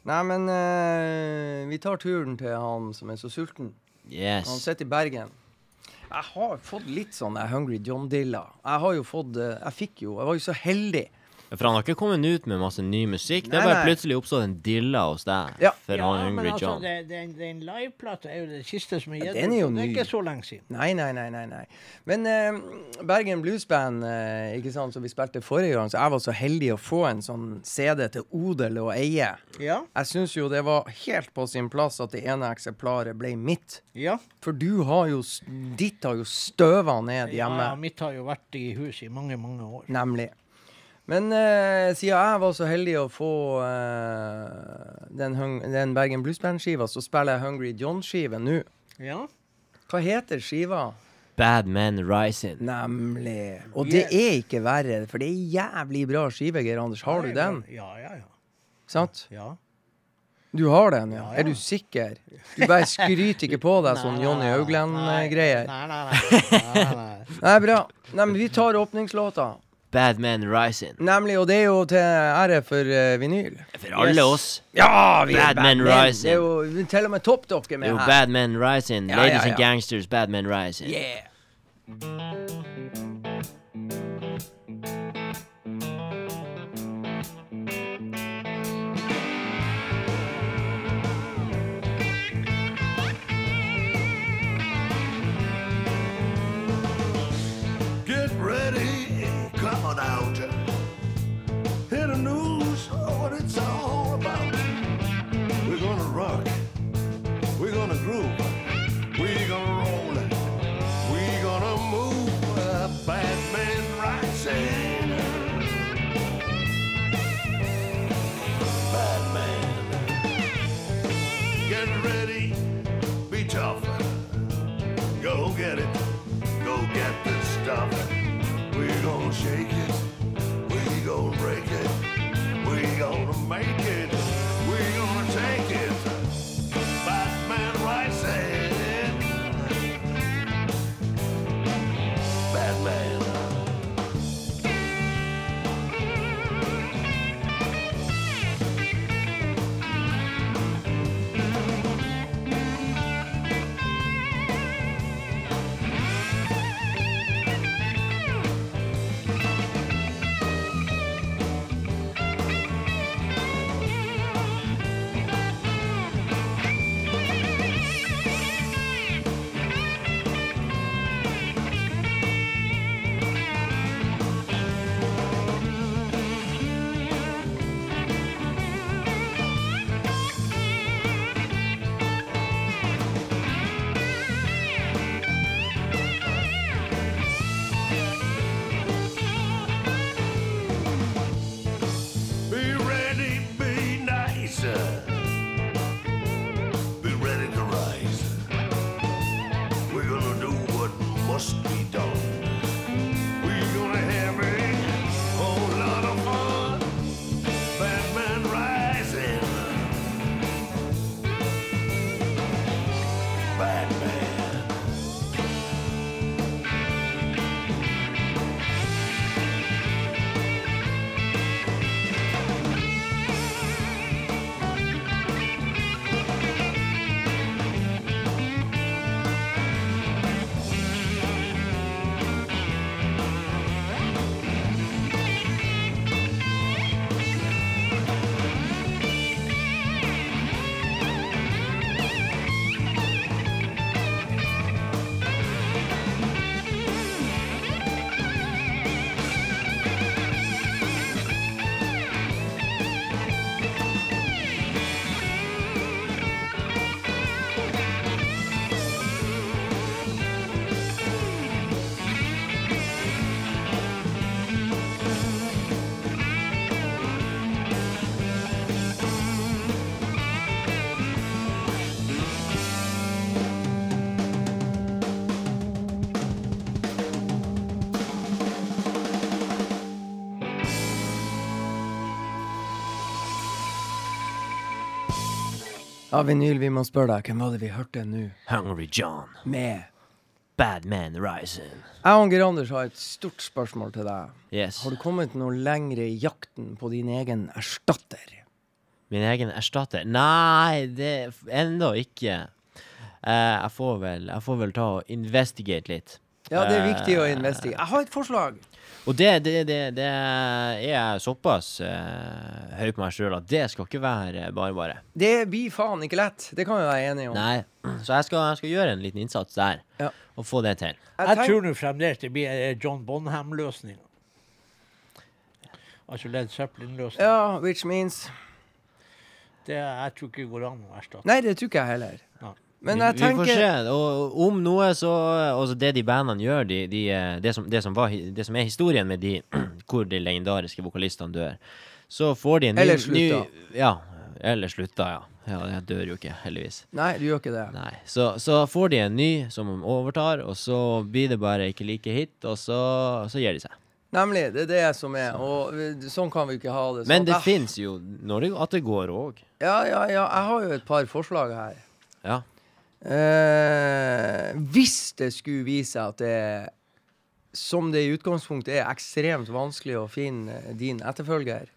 Nei, men eh, vi tar turen til han som er så sulten. Yes. Han sitter i Bergen. Jeg har fått litt sånn eh, Hungry John-dilla. Jeg har jo fått eh, Jeg fikk jo Jeg var jo så heldig. For han har ikke kommet ut med masse ny musikk. Det er bare nei. plutselig oppstått en dilla hos deg. Ja. For ja, han men altså, John. det, den, den liveplata er jo det siste som er Ja, gitt den er jo Det ny. er ikke så lenge siden. Nei, nei, nei. nei, nei. Men eh, Bergen Blues Band, eh, ikke sant, som vi spilte forrige gang, så jeg var så heldig å få en sånn CD til odel og eie. Ja, Jeg syns jo det var helt på sin plass at det ene eksemplaret ble mitt. ja. For du har jo Ditt har jo støva ned hjemme. ja, mitt har jo vært i hus i mange, mange år. Nemlig. Men eh, siden jeg var så heldig å få eh, den, hung den Bergen Blues Band-skiva, så spiller jeg Hungry John-skive nå. Ja. Hva heter skiva? Bad Man Rising. Nemlig. Og det er ikke verre, for det er jævlig bra skive, Geir Anders. Har du den? Ja, ja, ja. Sant? ja. Du har den, ja. Ja, ja. Er du sikker? Du bare skryter ikke på deg sånn Johnny Haugland-greier. Nei, nei, nei. nei, nei. Nei, bra. Nei, men vi tar åpningslåta. Bad Man Rising. Nemlig, og det er jo til ære for uh, vinyl. For alle Yes. oss. Ja, vi er Bad Man Det Rising. er jo til og med toppdokker Det er med jo her. Bad Man Rising. Ja, Ladies ja, and. Gangsters, Bad Man Rising. Yeah. Shake it. We gonna break it. We gonna make it. Ja, Vinyl, vi må spørre deg, hvem var det vi hørte nå? Hungry John. Med Bad Man Rising. Jeg og Geir Anders har et stort spørsmål til deg. Yes. Har du kommet noe lenger i jakten på din egen erstatter? Min egen erstatter? Nei, det ennå ikke. Uh, jeg, får vel, jeg får vel ta og investigate litt. Ja, det er viktig å investigere. Jeg har et forslag. Og det, det, det, det er jeg såpass uh, høy på meg sjøl at det skal ikke være bare bare. Det blir faen ikke lett. Det kan vi være enige om. Nei, så jeg skal, jeg skal gjøre en liten innsats der, Ja. og få det til. Jeg jeg tror nå fremdeles det blir eh, John Bonham-løsninga. Altså Led Zeppelin-løsning. Ja, which means Det jeg tror ikke det går an å erstatte. Nei, det tror ikke jeg heller. Men vi, tenker vi får se. Og om noe, så Altså, det de bandene gjør, de, de, eh, det, som, det, som var, det som er historien med de hvor de legendariske vokalistene dør, så får de en ny Eller slutta. ny- Ja. Eller slutta, ja. Ja, Jeg dør jo ikke, heldigvis. Nei, du gjør ikke det. Nei. Så, så får de en ny som overtar, og så blir det bare ikke like hit, og så, så gir de seg. Nemlig. Det er det som er. Og sånn kan vi ikke ha det. Men Sånn det at fins jo når det, at det går òg. Ja, ja, ja. Jeg har jo et par forslag her. Ja. Eh, hvis det skulle vise at det som det i utgangspunktet er ekstremt vanskelig å finne din etterfølger,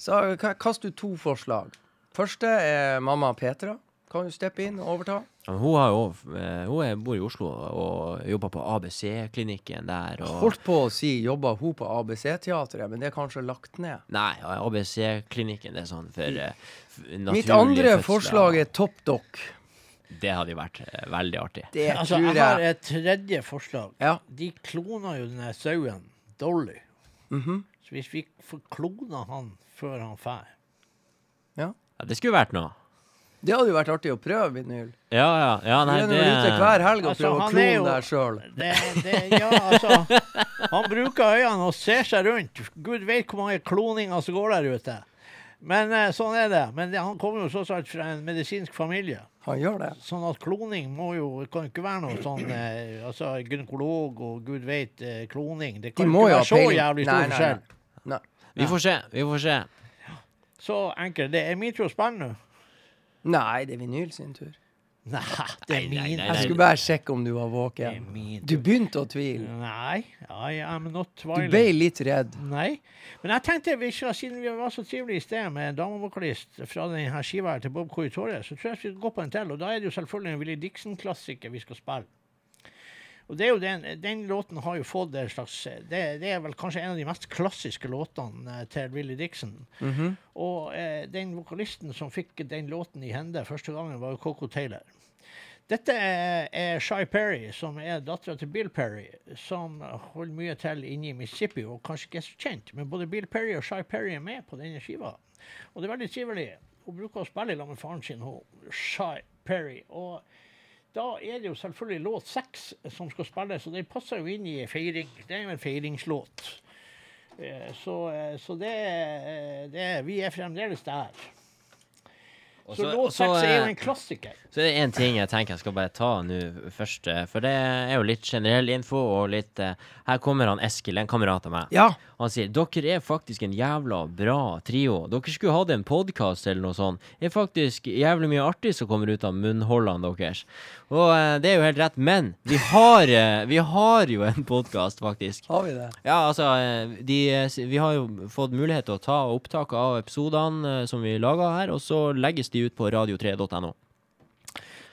så kast ut to forslag. Første er mamma Petra. Kan du steppe inn og overta? Ja, hun har jo eh, Hun bor i Oslo og jobber på ABC-klinikken der. Og, Holdt på å si jobba hun på ABC-teatret, men det er kanskje lagt ned. Nei, ABC-klinikken det er sånn for uh, Mitt andre forslag er Topp Doc. Det hadde jo vært eh, veldig artig. Det Altså, tror jeg har jeg et tredje forslag. Ja. De klona jo denne sauen, Dolly. Mhm. Så hvis vi får klona han før han drar ja. Ja, det skulle vært noe. Det hadde jo vært artig å prøve, Vinyl. Ja, ja. ja nei, er det nå ute hver helg og Altså, prøver å han er klone jo- deg sjøl. det, det, Ja, altså Han bruker øynene og ser seg rundt. Gud vet hvor mange kloninger som går der ute. Men eh, sånn er det. Men det, han kommer jo tross alt fra en medisinsk familie. Han gjør det. Sånn at kloning må jo kan ikke være noe sånn eh, Altså gynekolog og gud vet eh, kloning. Det De kan må ikke jo ha være så peiling. jævlig stor Nei, nei, forskjell. nei. Nei. Vi får se. Vi får se. Så enkelt. Det er min tur å spille nå. Nei, det er Vinyl sin tur. Nei, det er Nei, nei, min. nei, Jeg skulle bare sjekke om du var våken. Du begynte å tvile. Nei, I am not Du ble litt redd. Nei. Men jeg tenkte, vi skal, siden vi var så trivelige i sted med en damevokalist fra denne skiva til Bob Corey så tror jeg vi skal gå på en til. Og da er det jo selvfølgelig en Willy Dixon-klassiker vi skal spille. Og det er jo den, den låten har jo fått det slags det, det er vel kanskje en av de mest klassiske låtene eh, til Willy Dixon. Mhm. Og eh, den vokalisten som fikk den låten i hende første gangen, var jo Coco Taylor. Dette er, er Shy Perry, som er dattera til Bill Perry, som holder mye til inne i Mississippi, og kanskje ikke er så kjent. Men både Bill Perry og Shy Perry er med på denne skiva. Og det er veldig trivelig. Hun bruker å spille sammen med faren sin, hun, Shy Perry. Og da er det jo selvfølgelig låt seks som skal spilles, og den passer jo inn i feiring. Det er jo en feiringslåt. Eh, Så, eh, så det, eh, det Vi er fremdeles der. Så så- låt seks er jo en klassiker. Så det er en ting jeg tenker jeg skal bare ta nå først. For det er jo litt generell info og litt Her kommer han Eskil, en kamerat av meg. Ja. Han sier dere er faktisk en jævla bra trio. Dere skulle hatt en podkast eller noe sånt. Det er faktisk jævlig mye artig som kommer ut av munnholdene deres. Og eh, det er jo helt rett, men vi har, eh, vi har jo en podkast, faktisk. Har vi det? Ja, altså, eh, de, eh, vi har jo fått mulighet til å ta opptak av episodene eh, som vi lager her, og så legges de ut på radio3.no.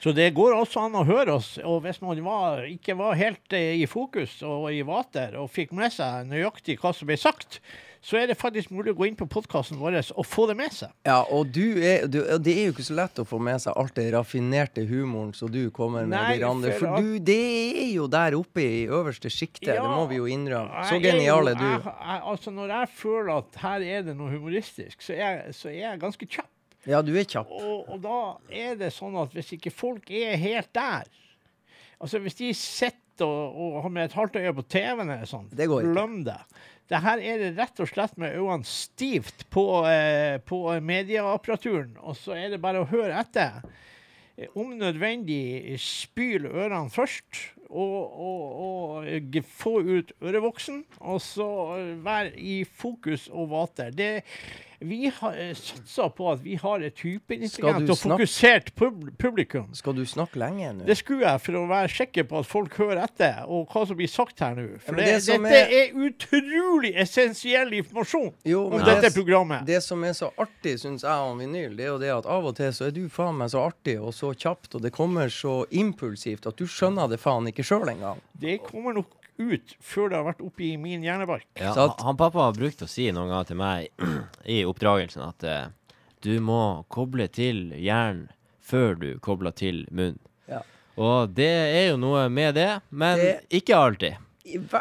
Så det går også an å høre oss. Og hvis man var, ikke var helt eh, i fokus og i vater og fikk med seg nøyaktig hva som ble sagt, så er det faktisk mulig å gå inn på podkasten vår og få det med seg. Ja, og du er, du, det er jo ikke så lett å få med seg alt det raffinerte humoren som du kommer med, Nei, Birander. for For du, det er jo der oppe i øverste sjiktet, det må vi jo innrømme. Så genial er du. Jeg, jeg, altså når jeg føler at her er det noe humoristisk, så er, så er jeg ganske kjapp. Ja, du er kjapp. Og, og da er det sånn at hvis ikke folk er helt der Altså hvis de sitter og, og har med et halvt øye på TV-en eller sånn, Det glem det. Det her er det rett og slett med øynene stivt på, eh, på medieapparaturen, og så er det bare å høre etter. Eh, Om nødvendig spyl ørene først, og, og, og få ut ørevoksen, og så vær være i fokus og vater. Det, Vi har eh, på at vi har et hyperintelligent og fokusert pub publikum. Skal du snakke lenge nå? Det skulle jeg for å være sikker på at folk hører etter, og hva som blir sagt her nå. For det, det dette er- er utrolig essensiell informasjon Jo, om men dette det, programmet. det som er så artig, syns jeg om vinyl, det er jo det at av og til så er du faen meg så artig og så kjapt, og det kommer så impulsivt at du skjønner det faen ikke sjøl engang. Det kommer nok ut før det har vært oppi min hjernebark. Ja, Så han, at- han pappa har brukt å si noen ganger til meg i oppdragelsen at uh, du må koble til hjernen før du kobler til munnen. Ja. Og det er jo noe med det, men Det- ikke alltid.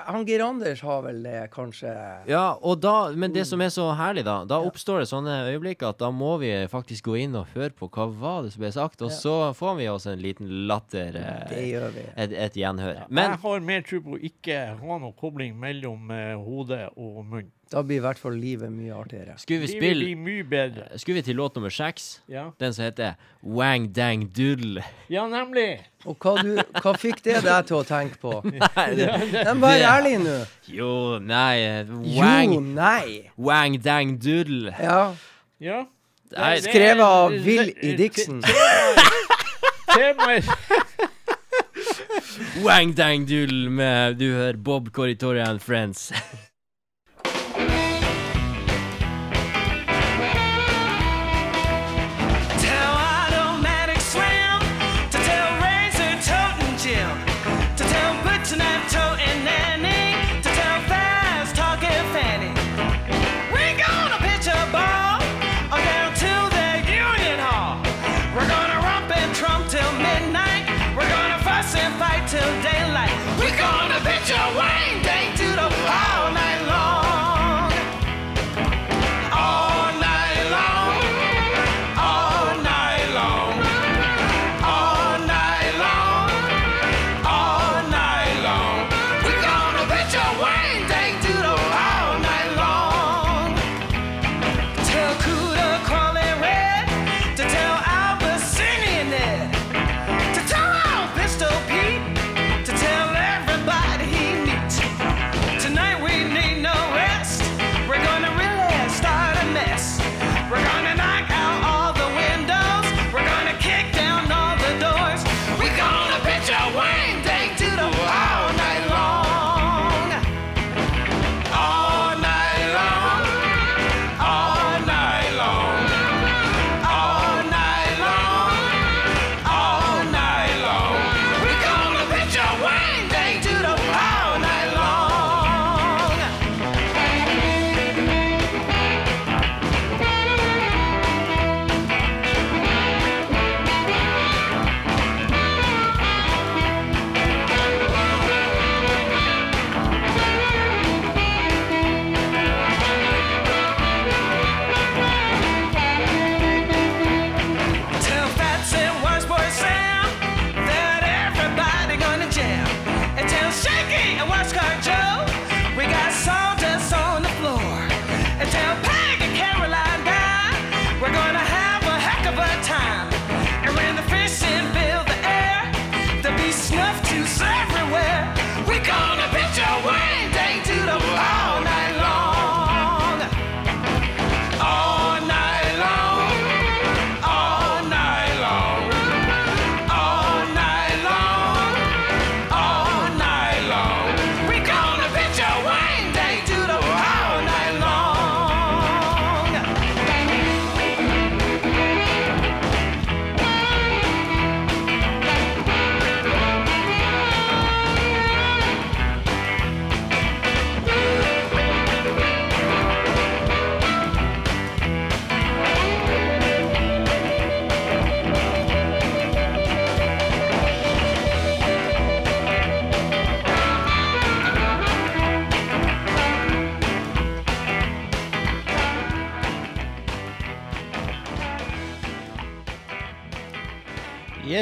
Han Geir Anders har vel det, kanskje Ja, og da, men det som er så herlig, da, da Ja. oppstår det sånne øyeblikk at da må vi faktisk gå inn og høre på hva var det som ble sagt, og Ja. så får vi oss en liten latter, Det eh, gjør vi. et, et gjenhør. jeg Men har mer tro på å ikke ha noe kobling mellom hodet og munn. Da blir i hvert fall livet mye artigere. skulle vi Livet spille blir mye bedre. Skulle vi til låt nummer seks? Ja, Den som heter Wang Dang Doodle. ja nemlig. Og hva, du, hva fikk det deg til å tenke på? Nei, det, Men vær ærlig nå. Jo, nei Wang Jo, nei. Wang Dang Doodle. Ja. Ja. Nei, Skrevet av Will i Dixon. Temaet Wang Dang Doodle med Du hører Bob Corritorian and Friends.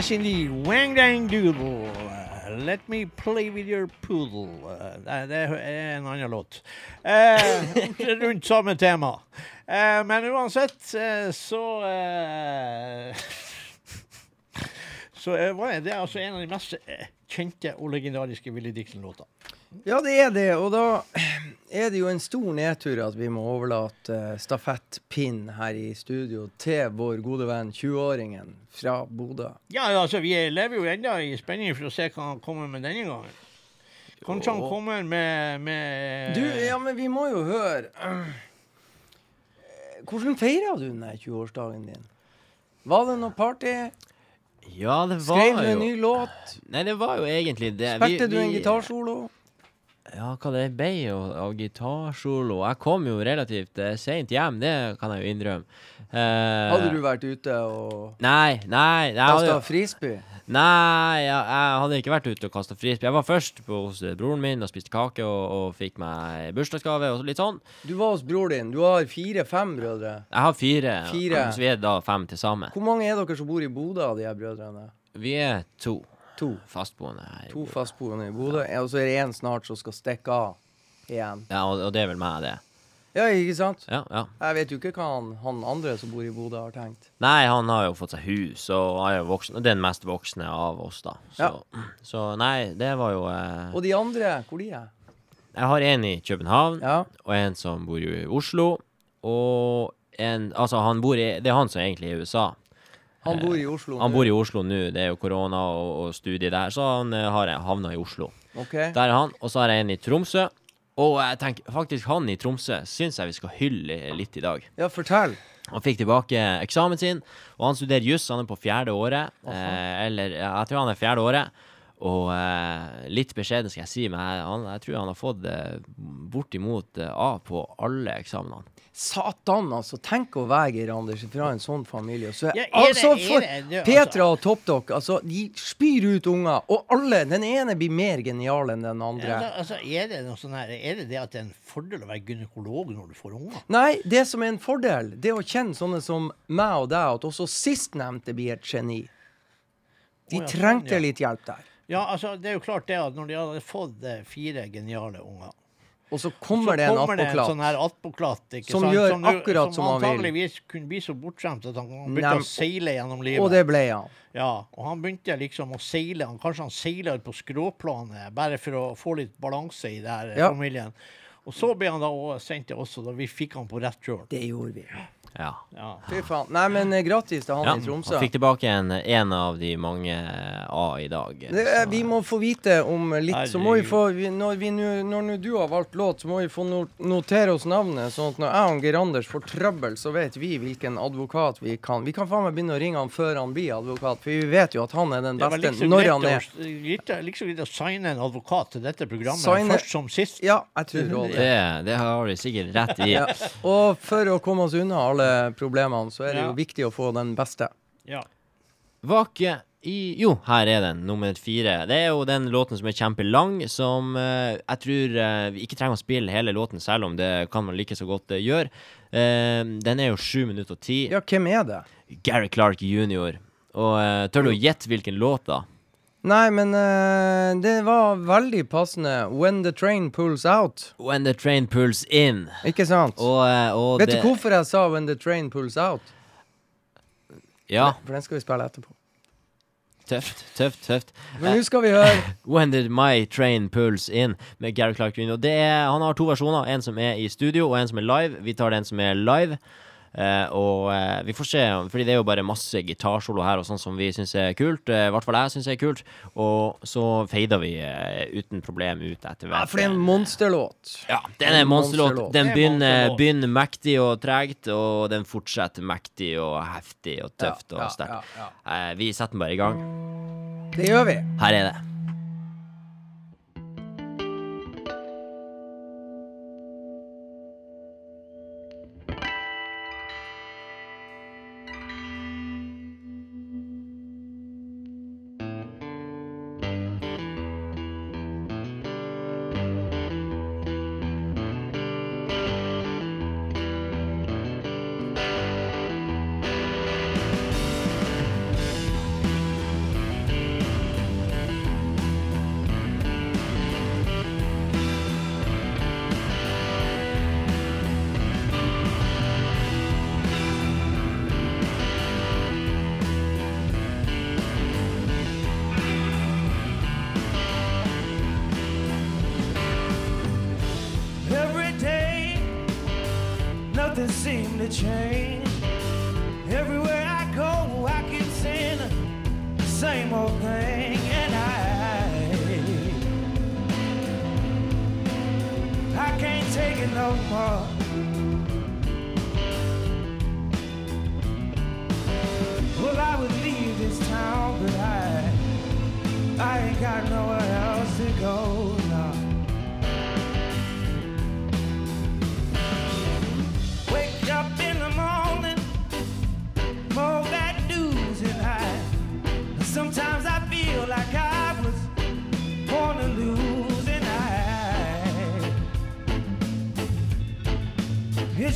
Yes, indeed. Wang dang doodle. Let me play with your poodle. Uh, det, er en annen låt. Eh, rundt samme tema. Eh, men uansett, eh, så eh, Så eh, var det altså en av de mest eh, kjente og legendariske Willy Dixon-låter. Ja, det er det. Og da er det jo en stor nedtur at vi må overlate uh, stafettpinn her i studio til vår gode venn 20-åringen fra Bodø. Ja, ja, altså, vi lever jo ennå i spenning for å se hva han kommer med denne gangen. Kanskje han kommer med, med Du, ja, men vi må jo høre Eh, Hvordan feira du den 20-årsdagen din? Var det noe party? Ja, det var jo Skrev du en ny låt? Nei, det var jo egentlig det. Spilte du en gitarsolo? Ja, hva det ble og av gitarsolo. Jeg kom jo relativt uh, seint hjem, det kan jeg jo innrømme. Uh, Hadde du vært ute og Nei, nei. Kasta frisbee? nei, jeg, jeg hadde ikke vært ute og kasta frisbee. Jeg var først på, hos eh, broren min og spiste kake og, og fikk meg bursdagsgave og litt sånn. Du var hos bror din. Du har fire-fem brødre. Jeg har fire, Fire. så vi er da fem til sammen. Hvor mange er dere som bor i Bodø av de her brødrene? Vi er to To. fastboende her. i To Bodø. fastboende i Bodø. Og så er det én snart som skal stikke av igjen. Ja, og, og det er vel meg, det. Ja, ikke sant? Ja, ja. Jeg vet jo ikke hva han, han andre som bor i Bodø, har tenkt. Nei, han har jo fått seg hus, og er jo voksen, og den mest voksne av oss, da. Så, så nei, det var jo eh, Og de andre, hvor de er? Jeg har en i København, Ja. og en som bor i Oslo, og en Altså, han bor i Det er han som egentlig er i USA. Han bor i Oslo. Han bor i Oslo nå, det er jo korona og, og studie der, så han eh, har havna i Oslo. Okay. Der er han. Og så har jeg en i Tromsø. Og jeg tenker faktisk han i Tromsø syns jeg vi skal hylle litt i dag. Ja, fortell. Han fikk tilbake eksamen sin, og han studerer juss. Han er på fjerde året. Eh, eller jeg tror han er fjerde året. Og eh, litt beskjeden skal jeg si, men jeg, han, jeg tror han har fått eh, bortimot eh, A på alle eksamenene. Satan, altså. Tenk å være Geir Anders fra en sånn familie. Så, Ja, er det- altså, er for det- det- Petra og Topdok altså, de spyr ut unger. Og alle, den ene blir mer genial enn den andre. Ja, altså, er, det noe sånn her, er det det at det er en fordel å være gynekolog når du får unger? Nei, det som er en fordel, det er å kjenne sånne som meg og deg, at også sistnevnte blir et geni. De sånn, trengte litt hjelp der. Ja, altså, det er jo klart det at når de hadde fått eh, fire geniale unger Og så kommer det en kommer det en sånn her attpåklatt Som sant? gjør som, akkurat som han vil. Som antageligvis kunne bli så bortskjemt at han begynte Nei, å seile gjennom livet. Og det ble han. Ja, og han begynte liksom å seile. Han, kanskje han seiler på skråplanet bare for å få litt balanse i det her eh, Ja. familien. Og så ble han da sendt til oss, og da vi fikk han på rett kjøl. Det gjorde vi. Ja. Ja. Fy faen. Nei, men gratis til han ja. i Tromsø. Han fikk tilbake en, en av de mange eh, A i dag. Det, er- vi må få vite om litt, så må vi få vi, Når, vi når nu du har valgt låt, så må vi få notere oss navnet, sånn at når jeg og Geir Anders får trøbbel, så vet vi hvilken advokat vi kan. Vi kan faen meg begynne å ringe han før han blir advokat, for vi vet jo at han er den var beste liksom når han er. Det litt, liksom greit å signe en advokat til dette programmet, Signe- først som sist. Ja, jeg tror det. det, det har du sikkert rett i. Ja. Og for å komme oss unna alle problemene, så er det Ja. jo viktig å få den beste. Ja. Vake i Jo, her er den, nummer fire. Det er jo den låten som er kjempelang, som uh, jeg tror uh, vi ikke trenger å spille hele låten, selv om det kan man like så godt uh, gjøre. Den er jo sju minutter og ti. Ja, hvem er det? Gary Clark jr. Og tør du å gjette hvilken låt, da? Nei, men uh, det var veldig passende. When the train pulls out. When the train pulls in. Ikke sant? Og, uh, og Vet det, du hvorfor jeg sa 'when the train pulls out'? Ja, For den skal vi spille etterpå. tøft, tøft, tøft. Men nå skal vi høre When Did My Train Pulls In med Gary Clark Green. Og det er, han har to versjoner. En som er i studio, og en som er live. Vi tar den som er live. Eh, og uh, vi får se, fordi det er jo bare masse gitarsolo her og sånn som vi syns er kult. I uh, hvert fall jeg syns er kult. Og så fader vi eh, uten problem ut etter ja, hvert. For det er en monsterlåt. Ja, den er En monsterlåt. Den er begynner, begynner mektig og tregt, og den fortsetter mektig og heftig og tøft Ja, og ja, sterkt. ja, Eh, vi setter den bare i gang. Det gjør vi. Her er det. To change. Everywhere I go, I keep saying the same old thing, and I, I can't take it no more. Well, I would leave this town, but I, I ain't got nowhere else to go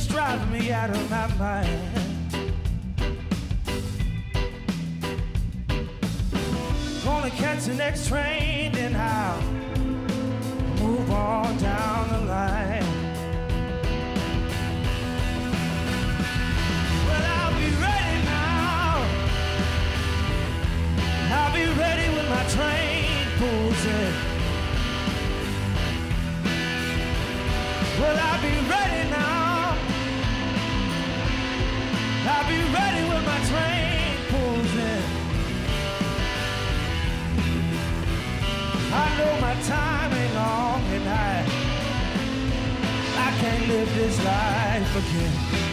It's driving me out of my mind. Gonna catch the next train, then I'll move on down the line. Well, I'll be ready now. I'll be ready when my train pulls in. Well, I'll be ready now. Live this life again.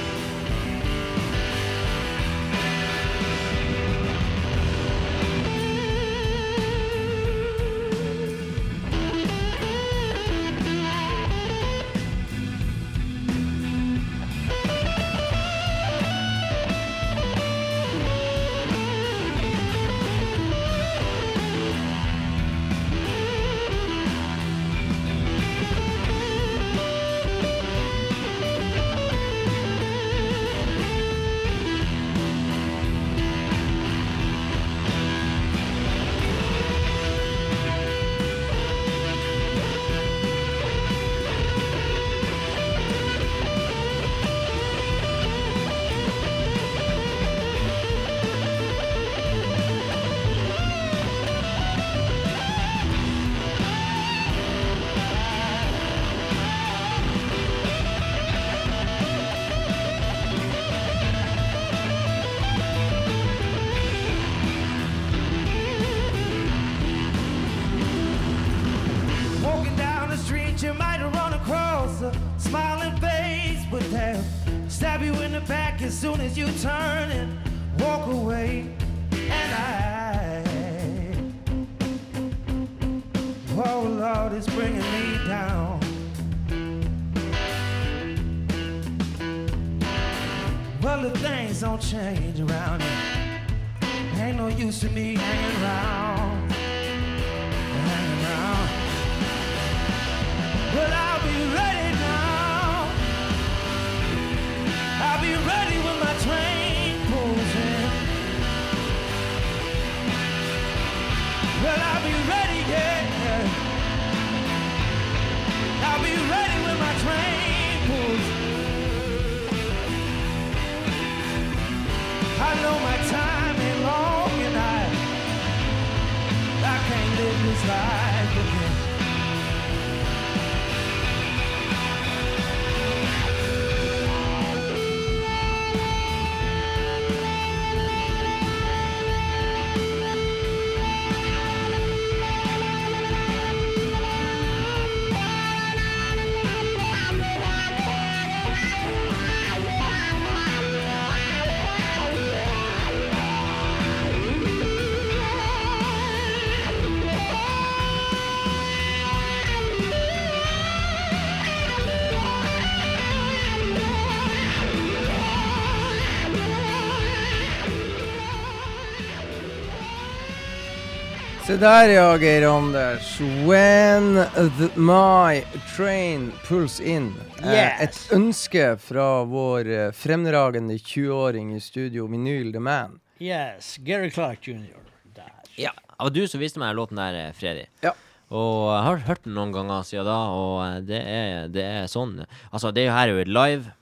Se der, ja, Geir Anders. When the, my train pulls in. Eh, Yes. et ønske fra vår eh, fremragende 20-åring i studio, Vinyl The Man. Yes, Gary Clark jr. Der. Ja, det var du som viste meg låten der, eh, Freddy. Ja. Og jeg har hørt den noen ganger siden da, og det er, det er sånn Altså, det her er jo live,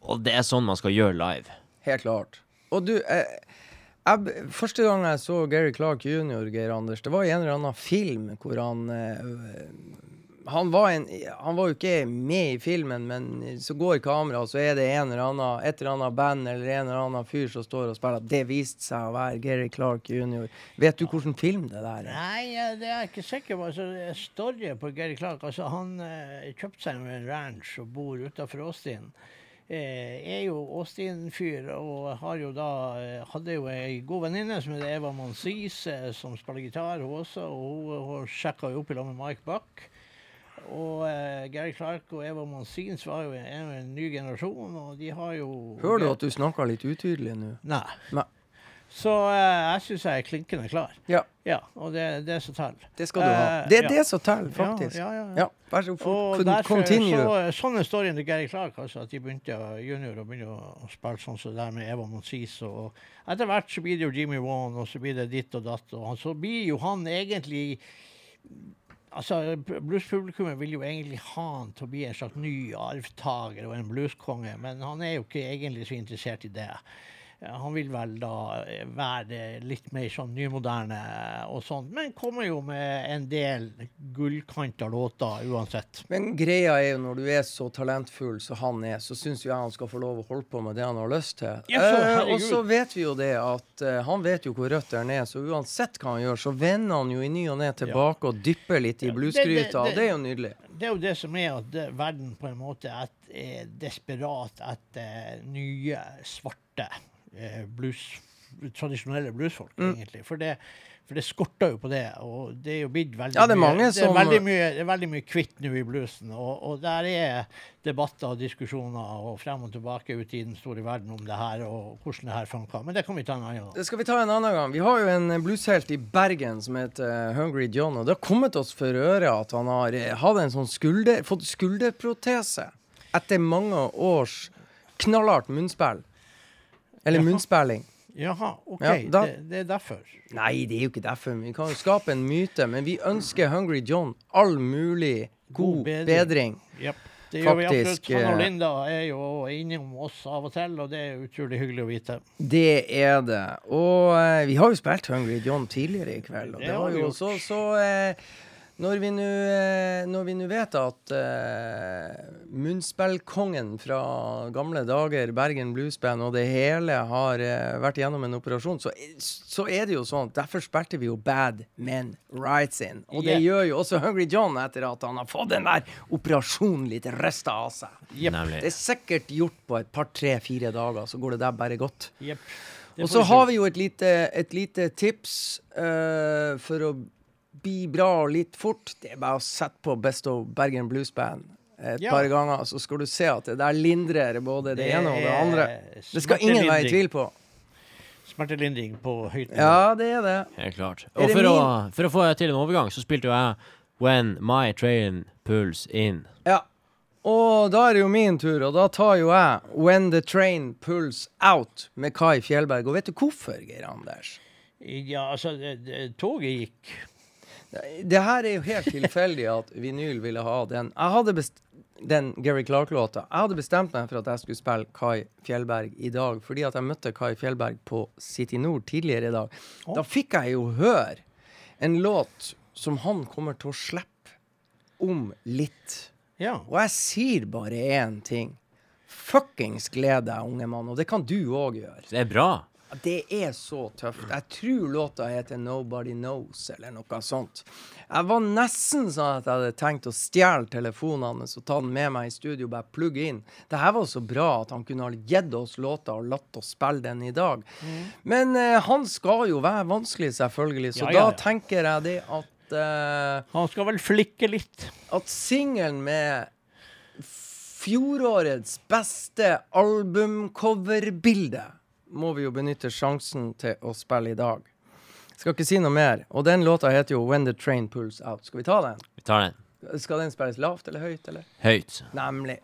og det er sånn man skal gjøre live. Helt klart. Og du, eh, jeg, første gang jeg så Gary Clark jr., Geir Anders, det var i en eller annen film hvor han eh, han var, en, han var jo ikke med i filmen, men så går kameraet, og så er det en eller annen, et eller annet band eller en eller annen fyr som står og spiller. Det viste seg å være Gary Clark jr. Vet du hvilken film det der er? Nei, det er jeg ikke sikker på. Altså, Storyen på Gary Clark altså, Han eh, kjøpte seg en ranch og bor utafor Austin. Eh, er jo Austin-fyr og har jo da, eh, hadde jo ei god venninne som heter Eva Monsis, eh, som spiller gitar, hun også. Og hun, hun sjekka jo opp i lag med Mike Buck. Og eh, Gary Clark og Eva Monsins var jo en, en, en ny generasjon, og de har jo Hører du at du snakker litt utydelig nå? Nei. Nei. Så eh, jeg syns jeg er klinkende klar. Ja, Ja, og det, det er så teller. det skal du ha. Eh, Det er ja. det som teller, faktisk. Ja, ja, ja. Ja, vær så Og god. Continue. så, sånn er storyen til Gary Clark, altså, at de begynte junior og begynte å spille sånn som det der med Eva Monsis. Og etter hvert så blir det jo Jimmy Wan, og så blir det ditt og datt. Og så blir jo han egentlig Altså, Bluespublikummet vil jo egentlig ha han til å bli en slags ny arvtaker og en blueskonge, men han er jo ikke egentlig så interessert i det. Ja, Han vil vel da eh, være litt mer sånn nymoderne og sånn, men kommer jo med en del gullkanta låter uansett. Men greia er jo når du er så talentfull som han er, så syns jo jeg han skal få lov å holde på med det han har lyst til. Ja, så, Eh, og så vet vi jo det at eh, han vet jo hvor røttene er, så uansett hva han gjør, så vender han jo i ny og ne tilbake og dypper litt i Ja, bluesgryta, og det er jo nydelig. Det er jo det som er at det, verden på en måte er, er desperat etter nye, svarte eh, blues, tradisjonelle bluesfolk, Mm. egentlig. For det, for det skorter jo på det, og det er jo blitt veldig Ja, det er mye, det er veldig mye, det er veldig mye kvitt nå i bluesen, og, og der er debatter og diskusjoner og frem og tilbake ute i den store verden om det her, og hvordan det her funker. Men det kan vi ta en annen gang. Det skal vi ta en annen gang. Vi har jo en blueshelt i Bergen som heter eh, Hungry John, og det har kommet oss for øre at han har eh, hatt en sånn skulder, fått skulderprotese etter mange års knallhardt munnspill. Eller Jaha. munnspilling. Jaha, OK. Ja, da- det, det er derfor. Nei, det er jo ikke derfor. Vi kan jo skape en myte, men vi ønsker Hungry John all mulig god, God bedring. bedring. Yep. det gjør vi absolutt. Han og eh, Linda er jo innom oss av og til, og det er utrolig hyggelig å vite. Det er det. Og uh, vi har jo spilt Hungry John tidligere i kveld. Og Det det har vi jo også, så, så eh, når vi nå eh, når vi nå vet at eh, munnspillkongen fra gamle dager, Bergen Bluesband og det hele har eh, vært gjennom en operasjon, så, så er det jo sånn Derfor spilte vi jo Bad Men Rights In. Og det yep. gjør jo også Hungry John etter at han har fått den der operasjonen litt rista av seg. Yep. Det er sikkert gjort på et par, tre, fire dager, så går det der bare godt. Yep. Og så har vi jo et lite, et lite tips uh, for å bli bra litt fort. Det er bare å sette på Best of Bergen Blues Band et Ja. par ganger, så skal du se at det der lindrer både det, Det ene og det andre. Det skal ingen være i tvil på. Smertelindring på høyt nivå. Ja, det er det. Helt klart. Og for å, for å få til en overgang, så spilte jo jeg When My Train Pulls In. Ja. Og da er det jo min tur, og da tar jo jeg When the Train Pulls Out med Kai Fjellberg. Og vet du hvorfor, Geir Anders? Ja, altså, det, det, toget gikk. Det her er jo helt tilfeldig at vinyl ville ha den. Jeg hadde best den Gary Clark-låta. Jeg hadde bestemt meg for at jeg skulle spille Kai Fjellberg i dag, fordi at jeg møtte Kai Fjellberg på City Nord tidligere i dag. Oh. Da fikk jeg jo høre en låt som han kommer til å slippe om litt. Ja. Og jeg sier bare én ting. Fuckings gled deg, unge mann, og det kan du òg gjøre. Det er bra. Det er så tøft. Jeg tror låta heter 'Nobody Knows', eller noe sånt. Jeg var nesten sånn at jeg hadde tenkt å stjele telefonen hans og ta den med meg i studio og bare plugge inn. Det her var så bra at han kunne ha gitt oss låta og latt oss spille den i dag. Men eh, han skal jo være vanskelig, selvfølgelig, så Ja, ja, ja. da tenker jeg det at eh, Han skal vel flikke litt. at singelen med fjorårets beste albumcoverbilde må vi jo benytte sjansen til å spille i dag. Skal ikke si noe mer. Og den låta heter jo 'When the Train Pulls Out'. Skal vi ta den? Vi tar den Skal den spilles lavt eller høyt, eller? høyt. Nemlig.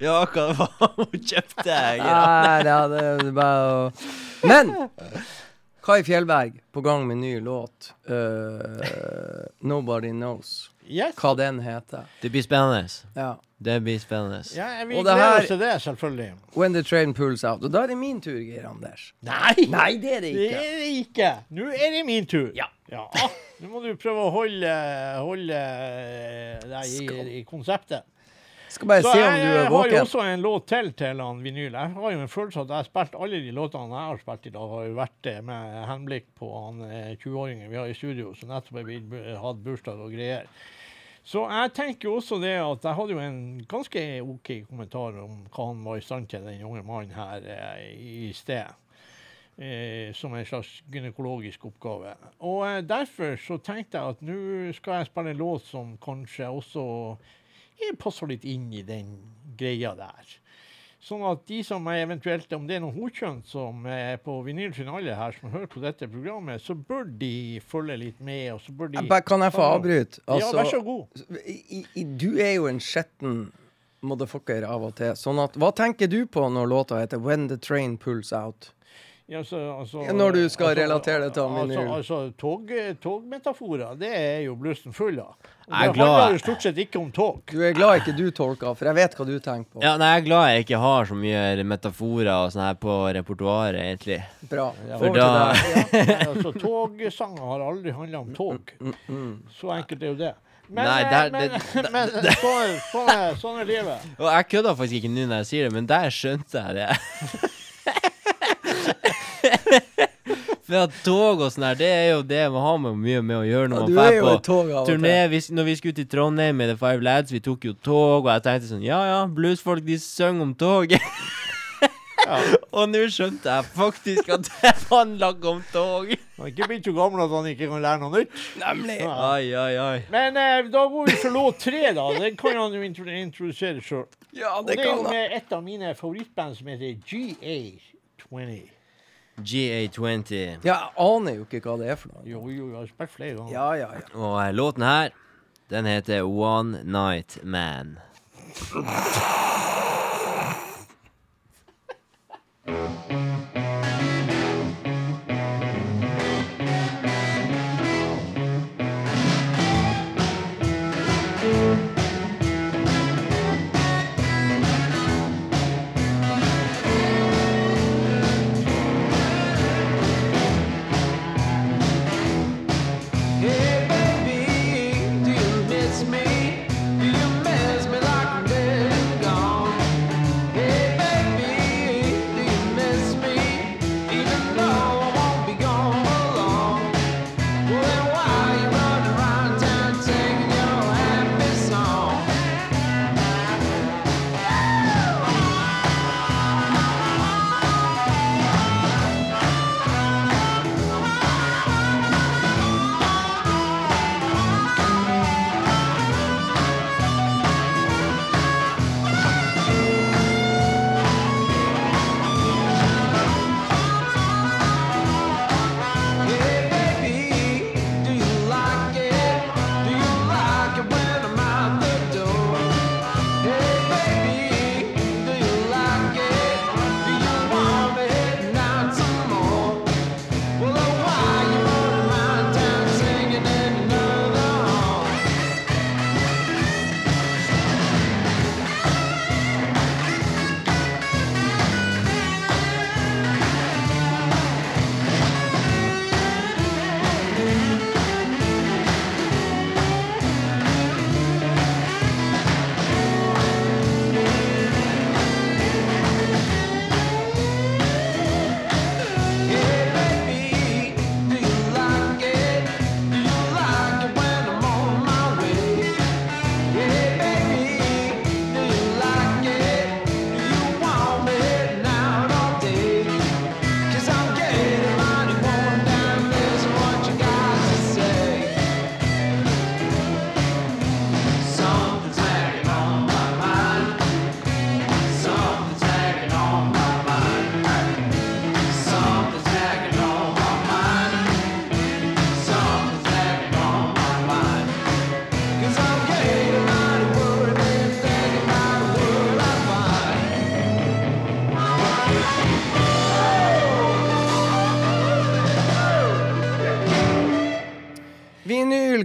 Ja, hva det var hun kjøpte? Nei, ja, det er bare å Men Kai Fjellberg på gang med ny låt. Uh, 'Nobody Knows'. Yes. Hva den heter. Det blir spennende. Ja. Det blir spennende. Ja, vi Og det gleder oss til det, selvfølgelig. 'When the Train Pulls Out'. Og da er det min tur, Geir Anders. Nei! Nei, det er det Det ikke. er det ikke. Nå er det min tur. Ja. Nå må du prøve å holde, holde deg i, i konseptet. Skal bare Så se om jeg, du er har jo også en låt til til han vinyl. Jeg har jo en følelse at jeg har spilt alle de låtene jeg har spilt i dag, har jo vært det med henblikk på han eh, 20-åringen vi har i studio, som nettopp har hatt bursdag og greier. Så jeg tenker jo også det at jeg hadde jo en ganske OK kommentar om hva han var i stand til, den unge mannen her eh, i sted. Eh, som en slags gynekologisk oppgave. Og eh, derfor så tenkte jeg at nå skal jeg spille en låt som kanskje også eh, passer litt inn i den greia der. Sånn at de som er eventuelt, om det er noen hokjønn som er på vinyl sin her, som hører på dette programmet, så bør de følge litt med, og så bør de Kan jeg få avbryte? Ja, vær så Altså, god. i, i, du er jo en skjetten motherfucker av og til. Sånn at, hva tenker du på når låta heter 'When the Train Pulls Out'? Ja, så, altså, Ja, når du skal relatere det til altså, vinyl. altså, tog, togmetaforer, det er jo blussen full av. Jeg er det glad- handler jo stort sett ikke om tog. Du er glad ikke du tolker, for jeg vet hva du tenker på. Ja, nei, jeg er glad jeg ikke har så mye metaforer og sånn her på repertoaret, egentlig. Bra. For da altså, togsanger har aldri handla om tog. Så enkelt er jo det. Men, Nei, der- men, det- men sånn, er- sånn, er, sånn er livet. Og jeg kødder faktisk ikke nå når jeg sier det, men der skjønte jeg det. For at tog og sånn her, det er jo det man har med mye med å gjøre når du man drar på og turné. Vi, når vi skulle til Trondheim med The Five Lads, vi tok jo tog, og jeg tenkte sånn Ja ja, bluesfolk de synger om tog. og nå skjønte jeg faktisk at det var en lagg om tog. Han er ikke blitt så gammel at han ikke kan lære noe nytt. Nemlig. Ja. Ai, ai, ai. Men eh, da går vi for låt tre, da. Den kan han jo intro introdusere sjøl. Ja, Og det det er jo med et av mine favorittband som heter GA20. GA20. Ja, jeg aner jo ikke hva det er for noe. Jo, jo, jeg har spilt flere ganger. Ja, ja, ja. Og eh, låten her, den heter One Night Man.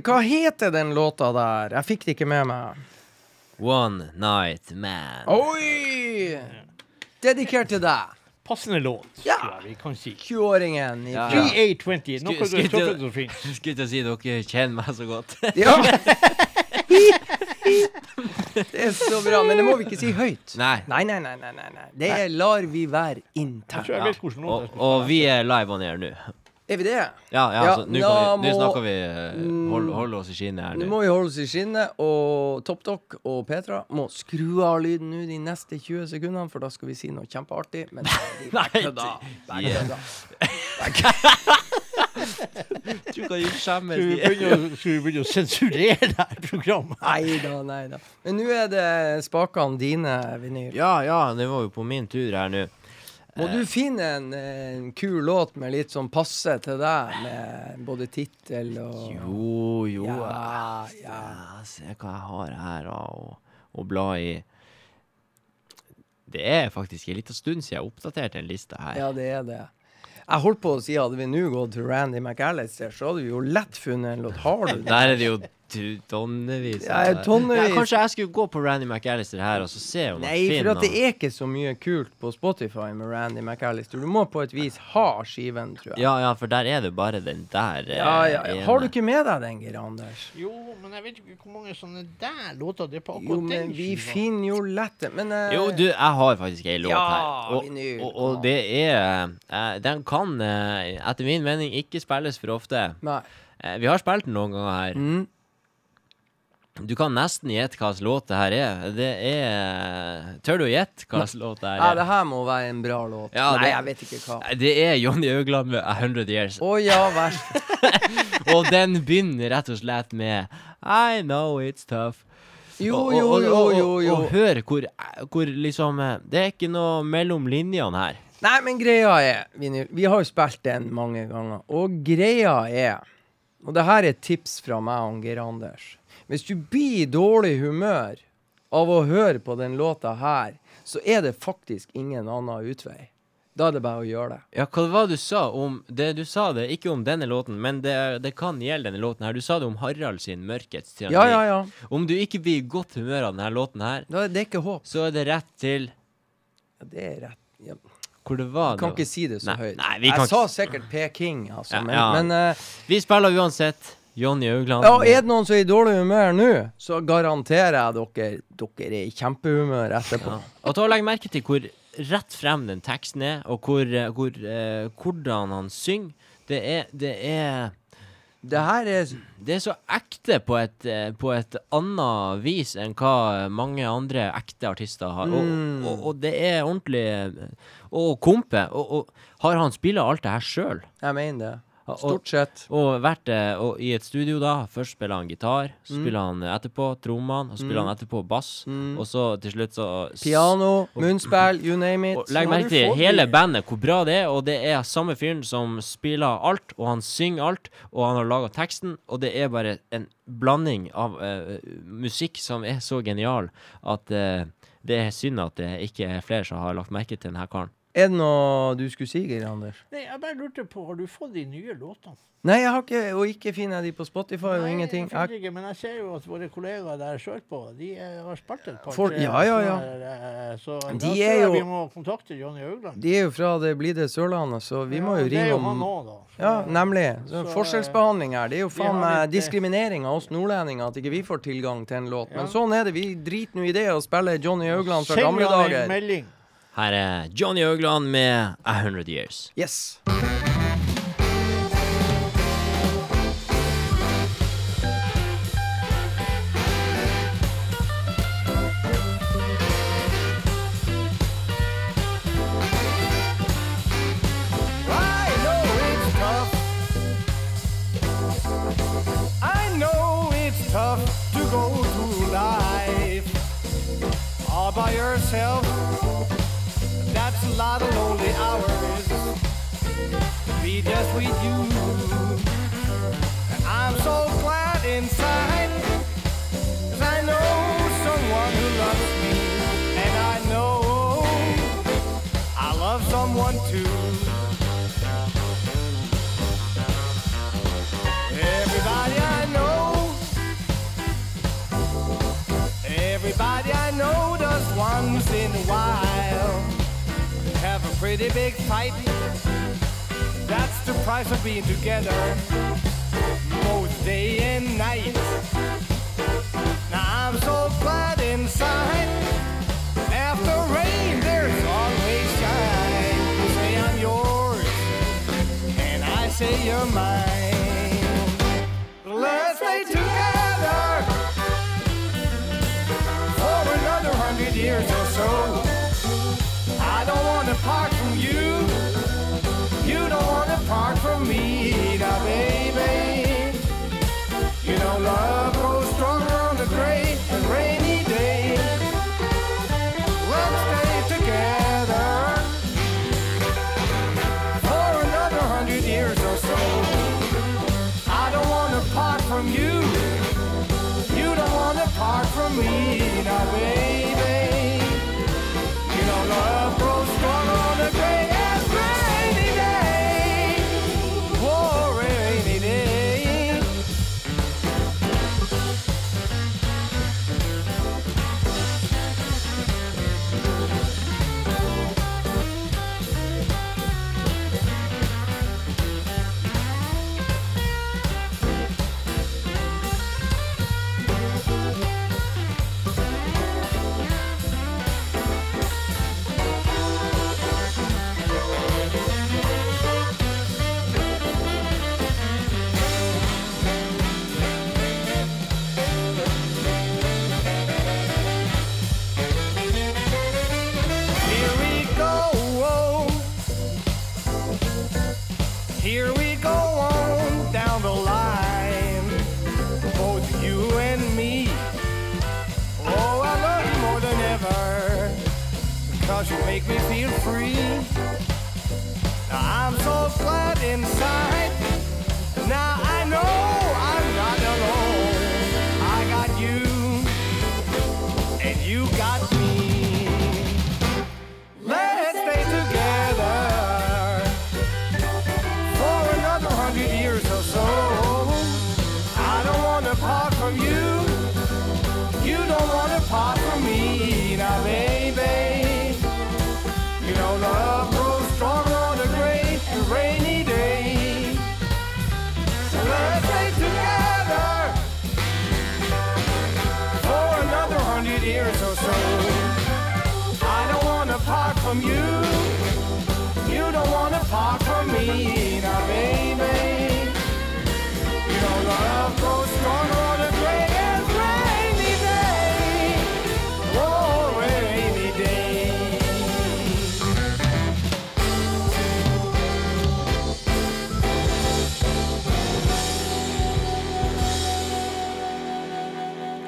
hva heter den låta der? Jeg fikk det ikke med meg. One Night Man. Oi! Dedikert til deg. Passende låt, Ja. tror jeg vi kan si. 20-åringen Ja. ifra 3A20, noe Skulle- av det som finnes. Skulle til å si dere kjenner meg så godt. Ja. Det er så bra, men det må vi ikke si høyt. Nei. Nei, nei, nei. nei, nei. Det lar vi være internt. Og, og vi er live on air nå. Er vi det? Ja, ja, Ja, nå kan vi- nå snakker vi eh, hold, hold oss i skinnet her Nå må vi holde oss i skinnet, og TopDoc og Petra må skru av lyden nå de neste 20 sekundene, for da skal vi si noe kjempeartig. Men Nei, kødda. Du kan jo skjemmes. Skal vi begynne å sensurere det her programmet? Nei da, nei da. Men nå er det spakene dine, Vinyl. Ja, ja, det var jo på min tur her nå. Må du finne en, en kul låt med litt sånn passe til deg, med både tittel og Jo, jo. Ja, ja. Se hva jeg har her og, og bla i. Det er faktisk en liten stund siden jeg oppdaterte en liste her. Ja, det er det. Jeg holdt på å si hadde vi nå gått til Randy McAllister, så hadde vi jo lett funnet en låt. Har du det? Der er det jo tu- tonnevis. Ja, tonnevis. Ja, kanskje jeg skulle gå på Randy McAllister her og så se om Nei, jeg for Nei, for det er ikke så mye kult på Spotify med Randy McAllister. Du må på et vis ha skiven, tror jeg. Ja, ja, for der er det bare den der. eh, ja, ja, ja. ene. Har du ikke med deg den, Geir Anders? Jo, men jeg vet ikke hvor mange sånne der låter det er på Jo, men den vi finner jo lett Men uh, Jo, du, jeg har faktisk ei låt Ja, her. Og, vinyl, og, og det er uh, Den kan, uh, etter min mening, ikke spilles for ofte. Nei. Eh, vi har spilt den noen ganger her. Mm. Du kan nesten gjette hva slags låt det her er. Det er Tør du å gjette hva slags låt det Ja, her er? det her må være en bra låt. Ja, Nei, det- jeg vet ikke hva. Det er Johnny Øgland med 100 Years. Å ja, vær Og den begynner rett og slett med I know it's tough. Jo, jo, jo, jo, jo. Og hør hvor, hvor liksom eh, Det er ikke noe mellom linjene her. Nei, men greia er Vi har jo spilt den mange ganger, og greia er Og det her er et tips fra meg og Geir Anders. Hvis du blir i dårlig humør av å høre på den låta her, så er det faktisk ingen annen utvei. Da er det bare å gjøre det. Ja, hva var det du sa om det? Du sa det ikke om denne låten, men det, det kan gjelde denne låten her. Du sa det om Harald sin 'Mørkets tyranni'. Ja, ja, ja. Om du ikke blir i godt humør av denne låten her, Da er det ikke håp. så er det rett til Ja, det er rett. Ja. Hvor det var. Kan det ikke si det så Nei, høyt. nei, vi jeg ikke- sa sikkert P-King, altså, Ja, men, ja. men eh, Vi spiller uansett Johnny Augland. Ja, er det noen som er i dårlig humør nå, så garanterer jeg dere dere er i kjempehumør etterpå. Ja. Og ta og legg merke til hvor rett frem den teksten er, og hvor, eh, hvor, uh, hvordan han synger. Det er, det er Det her er Det er så ekte på et, eh, på et annet vis enn hva mange andre ekte artister har. Mm. Og, og, og det er ordentlig Og Kompe. Og, og har han spilla alt det her sjøl? Jeg mener det. Og- Stort sett. Og vært eh, og i et studio da. Først spiller han gitar, så Mm. spiller han etterpå trommene, og så spiller han etterpå bass, og så til slutt så Piano, munnspill, you name it. Og legg merke til hele bandet, hvor bra det er. Og det er samme fyren som spiller alt, og han synger alt, og han har laga teksten. Og det er bare en blanding av uh, musikk som er så genial at uh, det er synd at det ikke er flere som har lagt merke til denne karen. Er det noe du skulle si, Geir Anders? Nei, jeg bare lurte på, har du fått de nye låtene? Nei, jeg har ikke, og ikke finner jeg de på Spotify og Nei, ingenting. Jeg finner ikke, men jeg ser jo at våre kollegaer der sørpå, de eh, har spilt et par For- ja, ja, ja. eh, Så De da tror jeg jo- vi må kontakte Johnny Haugland. de er jo fra det blide Sørlandet, så vi må jo ringe om det er jo han òg, da. Så- Ja, nemlig. Så Så, forskjellsbehandling her. Det er jo faen meg eh, diskriminering av oss nordlendinger at ikke vi får tilgang til en låt. Men sånn er det. Vi driter nå i det og spiller Johnny Haugland fra Send gamle han en dager. melding. Her er Johnny Øgland med 100 Years. Yes. just with you. I'm so glad inside, cause I know someone who loves me, and I know I love someone too. Everybody I know, everybody I know does once in a while have a pretty big fight that's the price of being together. Both day and night. Now I'm so glad inside. After rain, there's always shine. You say I'm yours, and I say you're mine. Let's stay together for another hundred years or so. I don't want to part don't want to part from me, now, baby. You know, love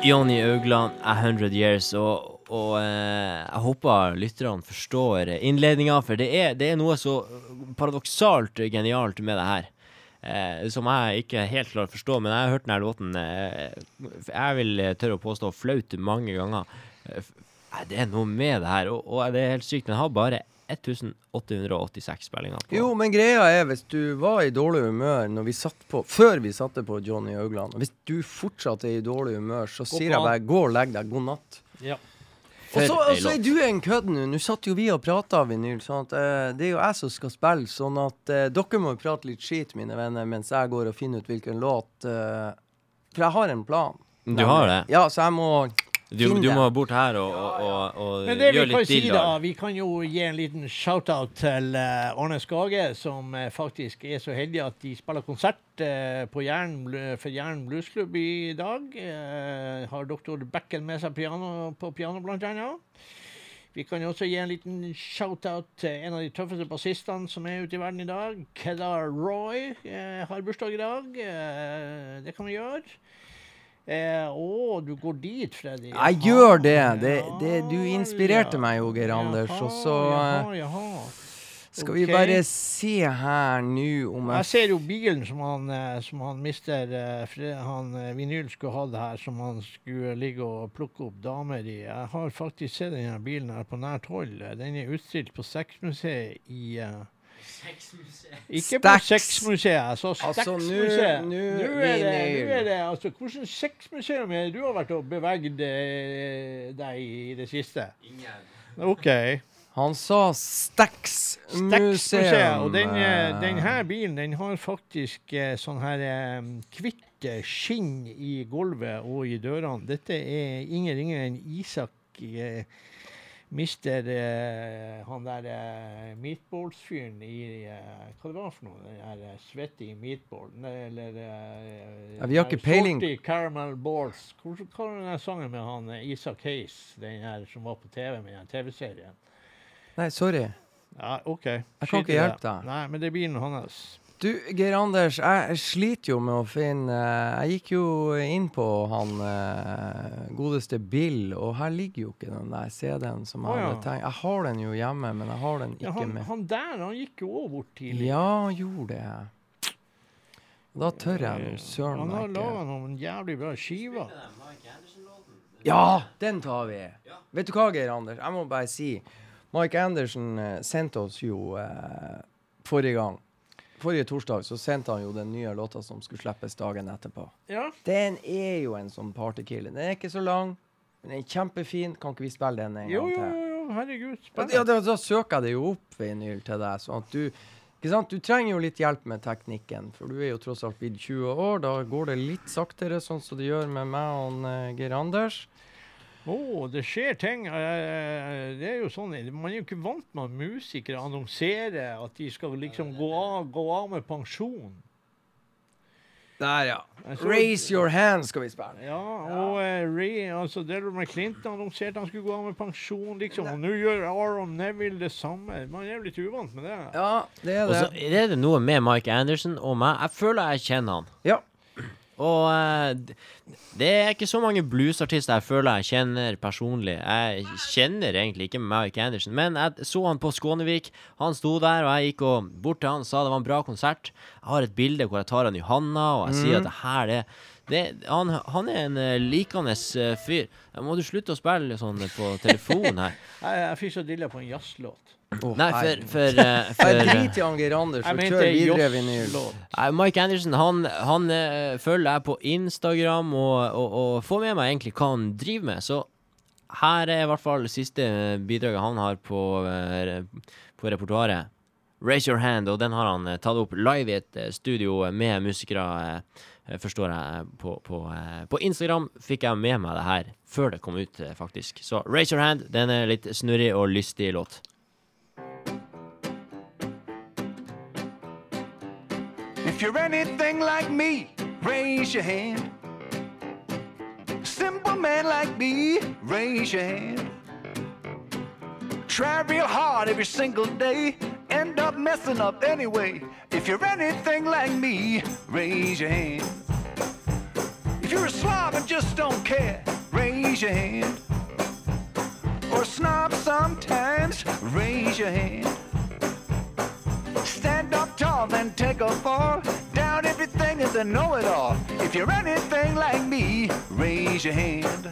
Jonny Augland, A Years, og, og eh, jeg håper lytterne forstår innledninga, for det er, det er noe så paradoksalt genialt med det her. Eh, som jeg ikke helt klarer å forstå, men jeg har hørt denne låten eh, Jeg vil tørre å påstå flaut mange ganger. Eh, det er noe med det her, og, og det er helt sykt. Den har bare 1886 spillinger på. Jo, men greia er, hvis du var i dårlig humør når vi satt på, før vi satte på Johnny Haugland, hvis du fortsatt er i dårlig humør, så sier jeg bare gå og legg deg. God natt. Ja. Og så er du en kødd nå. Nå satt jo vi og prata, Vinyl. Sånn at, uh, det er jo jeg som skal spille, sånn at uh, dere må prate litt skit, mine venner, mens jeg går og finner ut hvilken låt uh, For jeg har en plan. Du har det? Ja, så jeg må Du, du må bort her og, og, og, og Men det vi gjøre kan litt si da, vi kan jo gi en liten shout-out til eh, Arne Skage, som eh, faktisk er så heldig at de spiller konsert eh, på Jern, for Jern Bluesklubb i dag. Har doktor Bekken med seg piano, på piano, blant annet. Vi kan også gi en liten shout-out til en av de tøffeste bassistene som er ute i verden i dag. Kedar Roy eh, har bursdag i dag. Eh, det kan vi gjøre. Eh, å, du går dit, Freddy. Jeg Jaha, gjør det. Det, det. Du inspirerte ja. meg jo, Geir Anders. Og så Jaha, jaha. skal vi bare se her nå om Jeg jeg ser jo bilen som han, eh, som han mister eh, Han eh, Vinyl skulle hatt her, som han skulle ligge og plukke opp damer i. Jeg har faktisk sett denne bilen her på nært hold. Den er utstilt på Sexmuseet i, eh, Ikke på sexmuseet. Altså, Altså, nå- Stax-museet. nå, er det, er det altså, Hvilket sexmuseum er det du har vært og beveget eh, deg i det siste? Ingen. OK. Han sa Stax Stax-museet. Og den, eh, den her bilen den har faktisk eh, sånn her hvitt skinn i gulvet og i dørene. Dette er ingen ringere enn Isak eh, Mister eh, han der eh, meatballs-fyren i eh, Hva det var for noe? Den der eh, svetty meatball Nei, Eller eh, Ja, vi har ikke peiling. Salty caramel balls. Hvor- Hva var den sangen med han eh, Isak Hayes, den her som var på TV med den TV-serien? Nei, sorry. Ja, OK. Jeg kan Skit ikke hjelpe deg. Nei, men det blir noe hans. Du, Geir Anders, jeg sliter jo med å finne Jeg gikk jo inn på han eh, godeste Bill, og her ligger jo ikke den der CD-en som jeg ja. hadde tenkt. Jeg har den jo hjemme, men jeg har den Ja, ikke han, med. han der han gikk jo òg bort tidlig. Ja, han gjorde det. Da tør jeg nå søren Han har meg laga noen jævlig bra skiver. Ja, den tar vi! Vet du hva, Geir Anders? Jeg må bare si Mike Anderson eh, sendte oss jo eh, forrige gang. Forrige torsdag så sendte han jo den nye låta som skulle slippes dagen etterpå. Ja. Den er jo en sånn partykiller. Den er ikke så lang, men den er kjempefin. Kan ikke vi spille den en gang jo, til? jo, jo, jo, herregud. Ja, Spennende. da, da søker jeg det jo opp vinyl til deg, sånn at du ikke sant? Du trenger jo litt hjelp med teknikken, for du er jo tross alt blitt 20 år. Da går det litt saktere, sånn som det gjør med meg og eh, Geir Anders. Å, det skjer ting. Eh, Det er jo sånn, Man er jo ikke vant med at musikere annonserer at de skal liksom gå av, gå av med pensjon. Der, ja. Så- Raise your hand skal vi spille. Ja, og eh, Ray, altså Delroy Clinton annonserte han skulle gå av med pensjon, liksom. Og nå gjør Aron Neville det samme. Man er jo litt uvant med det. Ja, det er Og så det. er det noe med Mike Anderson og meg. Jeg føler jeg kjenner han. Ja. Og eh, det er ikke så mange bluesartister jeg føler jeg kjenner personlig. Jeg kjenner egentlig ikke Mike Anderson, men jeg så han på Skånevik. Han sto der, og jeg gikk og bort til han og sa det var en bra konsert. Jeg har et bilde hvor jeg tar han i handa, og jeg sier at det her det, det han, han er en uh, likende uh, fyr. Må du slutte å spille sånn på telefon her? Jeg, fikk så dilla på en jazzlåt. Oh, Nei, for, for, uh, for Jeg eh, driter i anger Geir Anders Jeg og kjør videre vinyl. jazzlåt. Nei, Mike Anderson han, han eh, følger jeg på Instagram og, og, og får med meg egentlig hva han driver med. Så her er i hvert fall det siste bidraget han har på, eh, på repertoaret. Raise Your Hand, og den har han eh, tatt opp live i et eh, studio med musikere, eh, forstår jeg. På, på, eh, på Instagram fikk jeg med meg det her før det kom ut, eh, faktisk. Så Raise Your Hand, den er litt snurrig og lystig låt. If you're anything like me, raise your hand. Simple man like me, raise your hand. Try real hard every single day, end up messing up anyway. If you're anything like me, raise your hand. If you're a slob and just don't care, raise your hand. Or a snob sometimes, raise your hand. Stand up tall, then take a fall. Down everything is a know it all. If you're anything like me, raise your hand.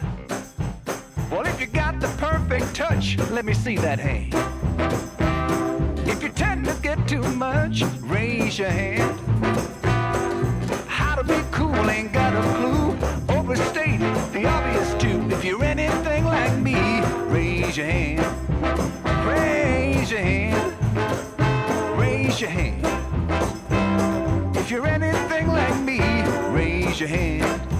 Well, if you got the perfect touch, let me see that hand. If you tend to get too much, raise your hand. How to be cool, ain't got a clue. Overstate the obvious too. If you're anything like me, raise your hand. Raise your hand raise your hand. If you're anything like me, raise your hand.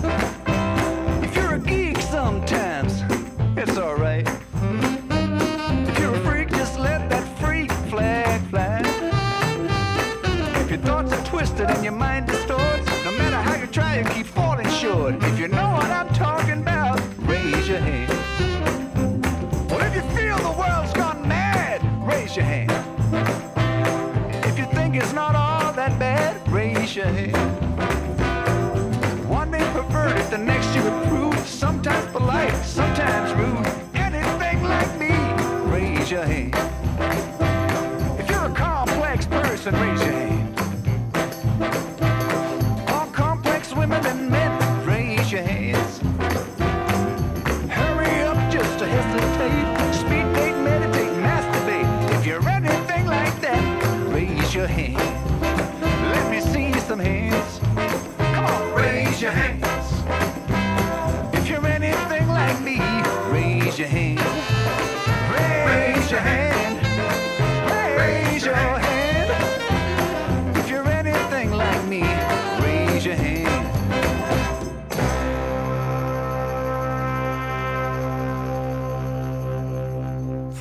Your hand. If you think it's not all that bad, raise your hand. One day perverted, the next you approve. Sometimes polite, sometimes rude.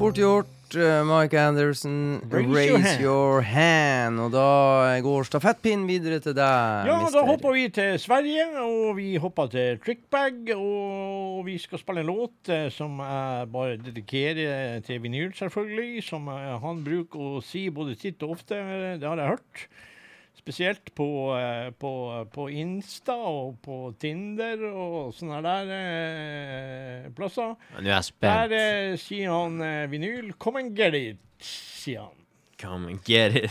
Fort gjort, eh, Mike Anderson. Raise Raise, your hand. your hand. Og da går stafettpinnen videre til deg, Ja, mister. da hopper vi til Sverige, og vi hopper til Trickbag. Og vi skal spille en låt eh, som jeg bare dedikerer til vinyl, selvfølgelig. Som eh, han bruker å si både titt og ofte. Det har jeg hørt. Spesielt på, eh, på, på Insta og på Tinder og sånne der eh, plasser. Nå er jeg Der spent. eh, sier han eh, vinyl 'Come and get it', sier han. Come and get it.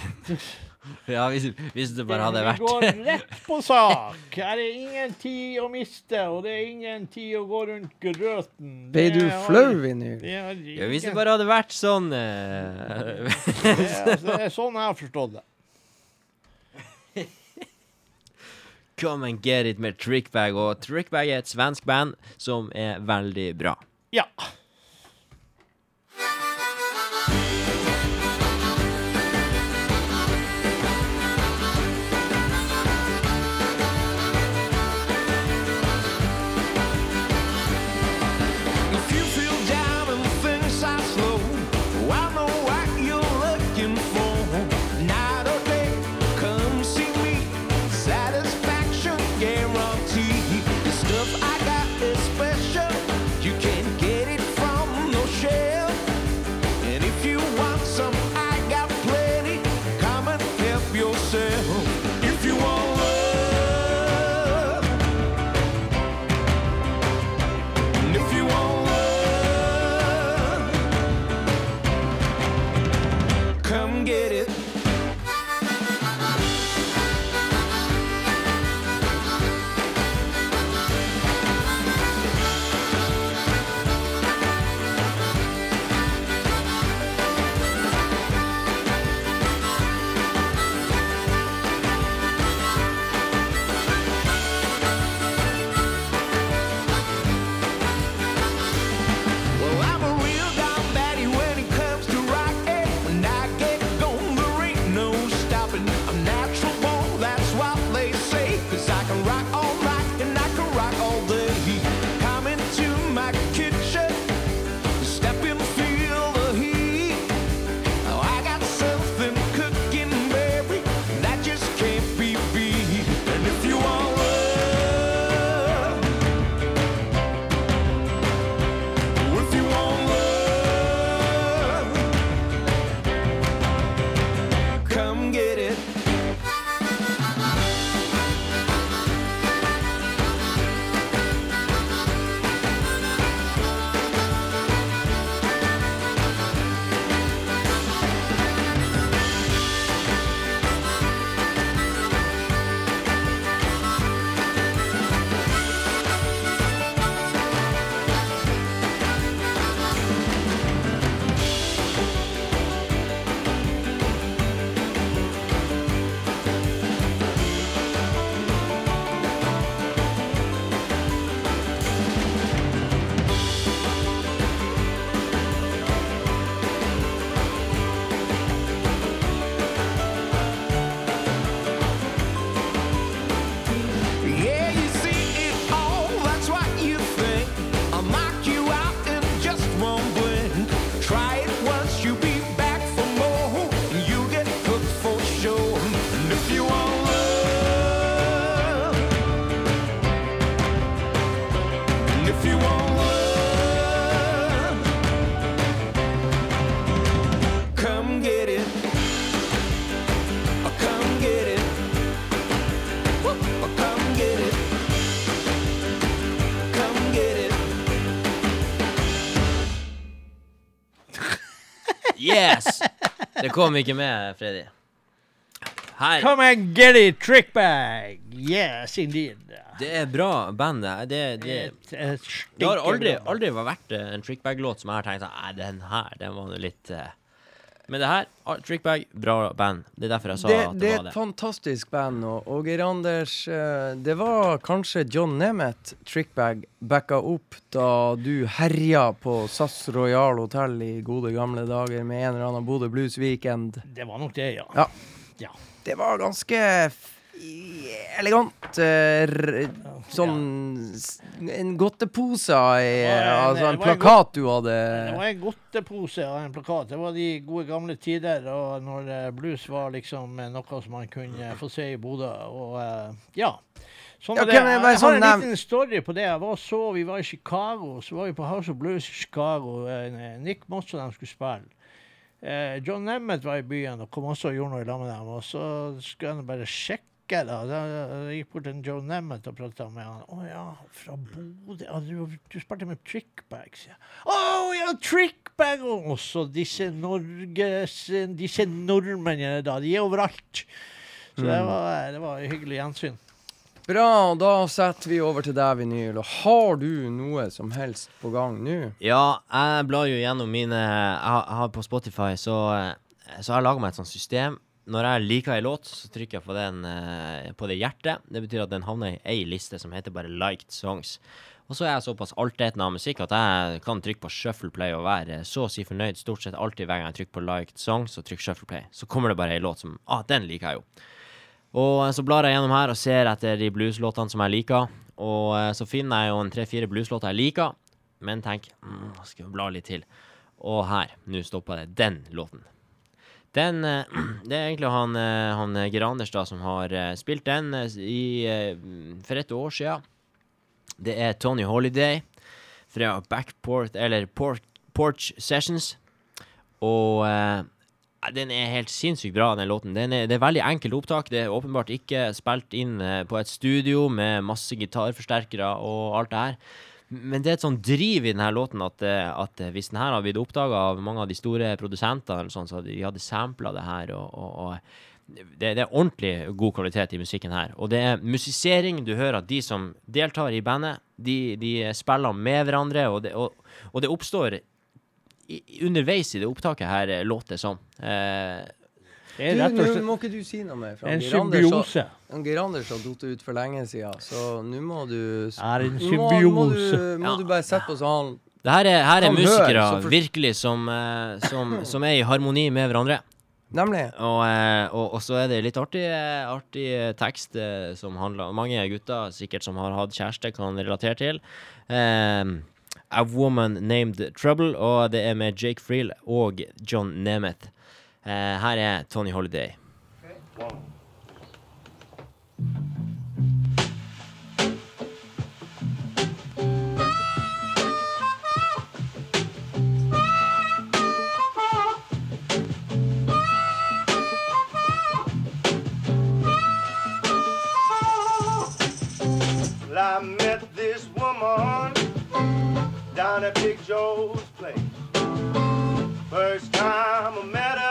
ja, hvis, hvis det bare hadde Vi vært går rett på sak. Her er ingen tid å miste, og det er ingen tid å gå rundt grøten. Ble du flau, vinyl? Ja, Hvis det bare hadde vært sånn eh, det, altså, det er sånn jeg har forstått det. Come and get it med Trickbag. Og Trickbag er et svensk band som er veldig bra. Ja. Det kom ikke med, Freddy. Her. Come and get it, Trickbag. Yes, indeed. Det er bra band. det. Det, det, Et- et det har aldri, aldri vært eh, en Trickbag-låt som jeg har tenkt sånn Nei, den her, den var nå litt eh, Men det her, ah, Trickbag, bra band. Det er derfor jeg sa Det, at det det er var et det. fantastisk band, og, og Geir Anders eh, Det var kanskje John Nemeth Trickbag backa opp da du herja på SAS Royal Hotel i gode gamle dager med en eller annen Bodø Blues Weekend. Det var nok det, ja. Ja. Ja. Det var ganske elegant. uh, sånn En godtepose en- Altså en plakat du hadde Det var en godtepose og en plakat. Det var de gode gamle tider og når blues var liksom noe som man kunne få se i Bodø. Og uh, ja. Sånn Ja, det. jeg Jeg, har sånn en liten story på det. Var så, Vi var i Chicago, så var vi på House of Blues i Chicago. Nick Moss og de skulle spille. John Nemmet var i byen og kom også og gjorde noe lag med dem. Og så skulle han bare sjekke. Da. Da jeg gikk bort til Joe Nemeth og prata med han. 'Å ja, fra Bodø ja, du, du spilte med Trickbags', ja. 'Å ja, Trickbag!' Og også disse Norges Disse nordmennene, da. De er overalt. Så det, var, det var hyggelig gjensyn. Bra, og da setter vi over til deg, Vinyl. Og har du noe som helst på gang nå? Ja, jeg blar jo gjennom mine Jeg har, jeg har på Spotify, så, eh, så har jeg laga meg et sånt system. Når jeg liker ei låt, så trykker jeg på, den, eh, på det hjertet. Det betyr at den havner i ei liste som heter bare 'liked songs'. Og så er jeg såpass altetende av musikk at jeg kan trykke på shuffle play og være så å si fornøyd stort sett alltid hver gang jeg trykker på 'liked songs' og trykker shuffle play. Så kommer det bare ei låt som Ah, den liker jeg jo. Og eh, så blar jeg gjennom her og ser etter de blueslåtene som jeg liker. Og eh, så finner jeg jo en tre-fire blueslåter jeg liker, men tenk mm, skal vi bla litt til. Og her, nå stoppa det. Den låten. Den eh, Det er egentlig han, eh, han eh, da som har spilt den i, for et år siden. Det er Tony Holiday fra Backport, eller Port, Porch Sessions. Og eh, den er helt sinnssykt bra, den låten. Den er, det er veldig enkelt opptak. Det er åpenbart ikke spilt inn på et studio med masse gitarforsterkere og alt det her. Men det er et sånn driv i denne låten at, eh, at eh, hvis denne hadde blitt oppdaga av mange av de store produsentene, sånn, så de hadde sampla det her. og, og, og det, det er ordentlig god kvalitet i musikken her. Og det er musisering. Du hører at de som deltar i bandet, de, de spiller med hverandre, og det, og, og det oppstår i, underveis i det opptaket her, eh, som. sånn. Eh, nå slett må ikke du si noe mer. en symbiose. Geir Anders har datt ut for lenge siden, så nå må du Er en nå må, må, du, må Ja. du bare sette på sånn det her er, her er musikere for- virkelig som, eh, som, som er i harmoni med hverandre. Nemlig. Og, eh, og, og så er det litt artig, eh, artig tekst som handler Mange gutter sikkert som har hatt kjæreste, kan relatere til. Um, A Woman Named Trouble, og det er med Jake Freel og John Nemeth. Eh, her er Tony Holiday. Woman down at Big Joe's place. First time I met her,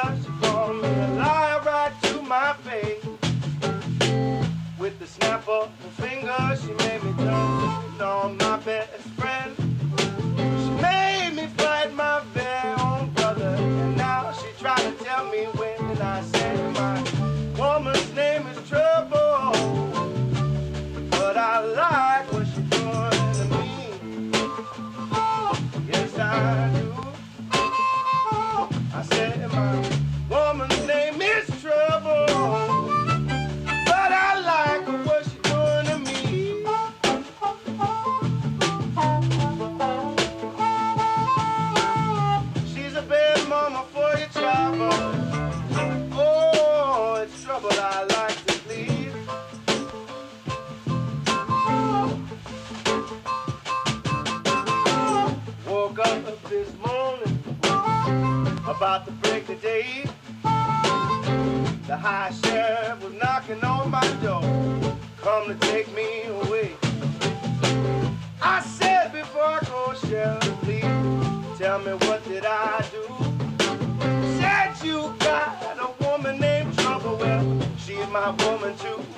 With the snap of her finger, she made me jump on my best friend. She made me fight my very own brother, and now she trying to tell me when I said my woman's name is Trouble. But I like what she's doing to me. Yes, I do. About to break the day. The high sheriff was knocking on my door, come to take me away. I said before I go, sheriff, please tell me what did I do? Said you got a woman named Trouble. Well, she's my woman too.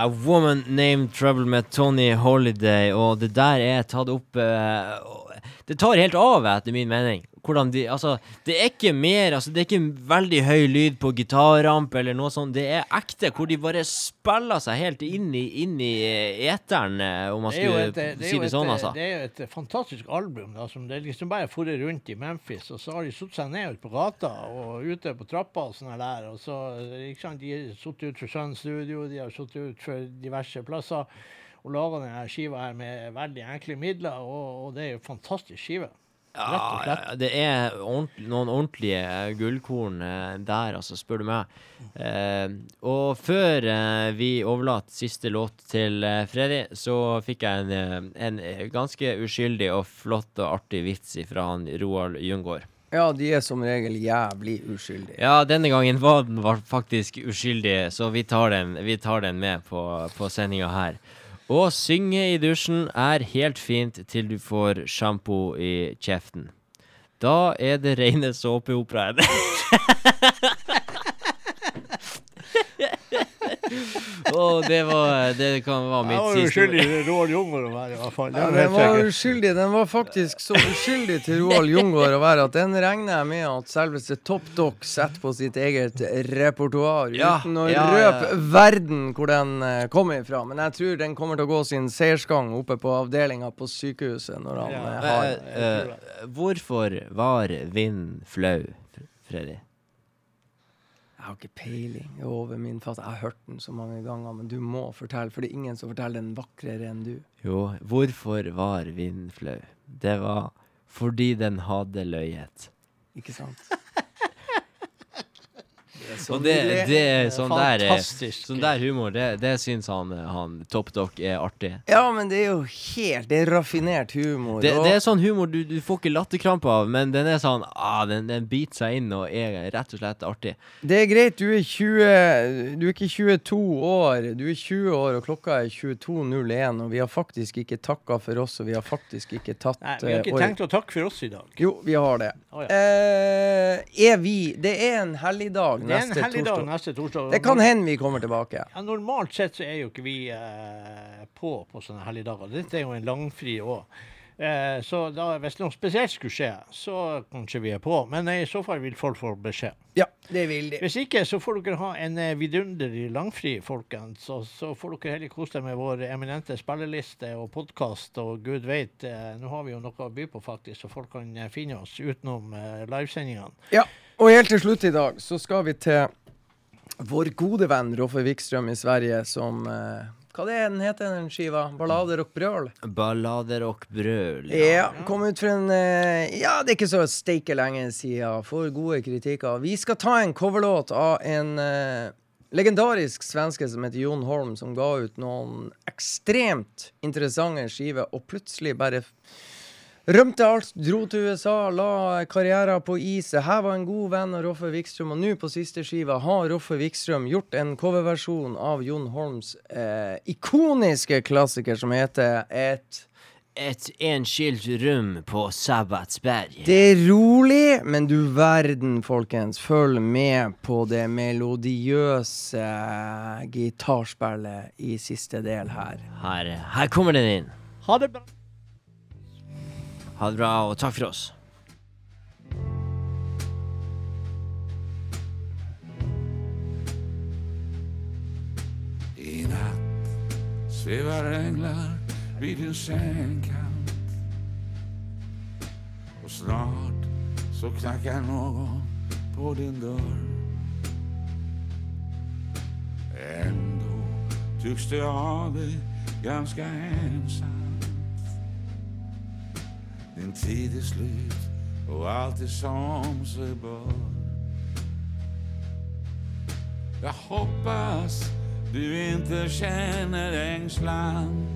A Woman Named Trouble med Tony Holiday, og det der er tatt opp uh, Det tar helt av, etter min mening. Hvordan de Altså, det er ikke mer Altså, det er ikke veldig høy lyd på gitarramp eller noe sånt. Det er ekte, hvor de bare spiller seg helt inn i, inn i eh, eteren, eh, om man skulle et, det er si det det et, sånn, altså. Det er jo et fantastisk album da, som det liksom bare forer rundt i Memphis, og så har de satt seg ned ute på gata og ute på trappa og sånn der. Og så, sant, De har sittet ut for Sun Studio, de har sittet ut for diverse plasser og laga denne skiva her med veldig enkle midler, og, og det er jo en fantastisk skive. Ja, det er ordent- noen ordentlige gullkorn eh, der, altså, spør du meg. Eh, og før eh, vi overlater siste låt til eh, Freddy, så fikk jeg en, eh, en eh, ganske uskyldig og flott og artig vits fra han Roald Jungård. Ja, de er som regel jævlig uskyldige. Ja, denne gangen var den faktisk uskyldig, så vi tar den, vi tar den med på, på sendinga her. Å synge i dusjen er helt fint til du får sjampo i kjeften. Da er det reine såpeoperaen. Å, det var Det kan være Jeg mitt var jo var skyldig til Roald Jungård å være, i hvert fall. Den, Ja, den var uskyldig. Den var faktisk så uskyldig til Roald Jungård å være at den regner jeg med at selveste Top Doc setter på sitt eget repertoar, Ja, uten å ja, ja, røpe verden hvor den eh, kommer ifra. Men jeg tror den kommer til å gå sin seiersgang oppe på avdelinga på sykehuset når han Ja. eh, har uh, eh, Hvorfor var vind flau, Freddy? Har ikke peiling. Er over min fatt. Jeg har hørt den så mange ganger, men du må fortelle, for det er ingen som forteller den vakrere enn du. Jo, hvorfor var vinden flau? Det var fordi den hadde løyet. Ikke sant? Og det, det er sånn der, eh, sånn der humor, det, det syns han, eh, han Top Doc er artig. Ja, men det er jo helt Det er raffinert humor. Det, og- det er sånn humor du, du får ikke latterkrampe av, men den er sånn ah, den, den biter seg inn og er rett og slett artig. Det er greit, du er 20 Du er ikke 22 år, du er 20 år, og klokka er 22.01, og vi har faktisk ikke takka for oss, og vi har faktisk ikke tatt Nei, vi har eh, ikke år- tenkt å takke for oss i dag. Jo, vi har det. Oh, ja. eh, er vi Det er en helligdag Det en neste helligdag torsdag. neste torsdag. Det kan hende vi kommer tilbake. Ja, normalt sett så er jo ikke vi eh, på på sånne helligdager. Dette er jo en langfri òg. Eh, så da, hvis noe spesielt skulle skje, så kanskje vi er på. Men i så fall vil folk få beskjed. Ja, det vil de. Hvis ikke, så får dere ha en eh, vidunderlig langfri, folkens. Så, så får dere heller kose dere med vår eminente spilleliste og podkast. Og gud veit, eh, nå har vi jo noe å by på, faktisk, så folk kan eh, finne oss utenom eh, livesendingene. Ja, og helt til slutt i dag så skal vi til vår gode venn Roffe Wikstrøm i Sverige som eh, Hva det er den heter den skiva? Ballader og brøl? Ballader og brøl. Ja, ja kom ut for en eh, Ja, det er ikke så steike lenge siden. Får gode kritikker. Vi skal ta en coverlåt av en eh, legendarisk svenske som heter Jon Holm, som ga ut noen ekstremt interessante skiver, og plutselig bare Rømte alt, dro til USA, la karrieren på is. Her var en god venn av Roffe Wikstrøm, og nå på siste skiva har Roffe Wikstrøm gjort en coverversjon av Jon Holms eh, ikoniske klassiker som heter Et et enskilt rom på Sabbatsberg. Det er rolig, men du verden, folkens. Følg med på det melodiøse gitarspillet i siste del her. Her, her kommer den inn. Ha det bra. Ha det bra, og takk for oss. I natt svever änglar vid din sängkant Och snart så knackar någon på din dörr Ändå tycks du ha dig ganska ensamt Din tid er slut og alt er som seg bør. Jag hoppas du inte känner ängslan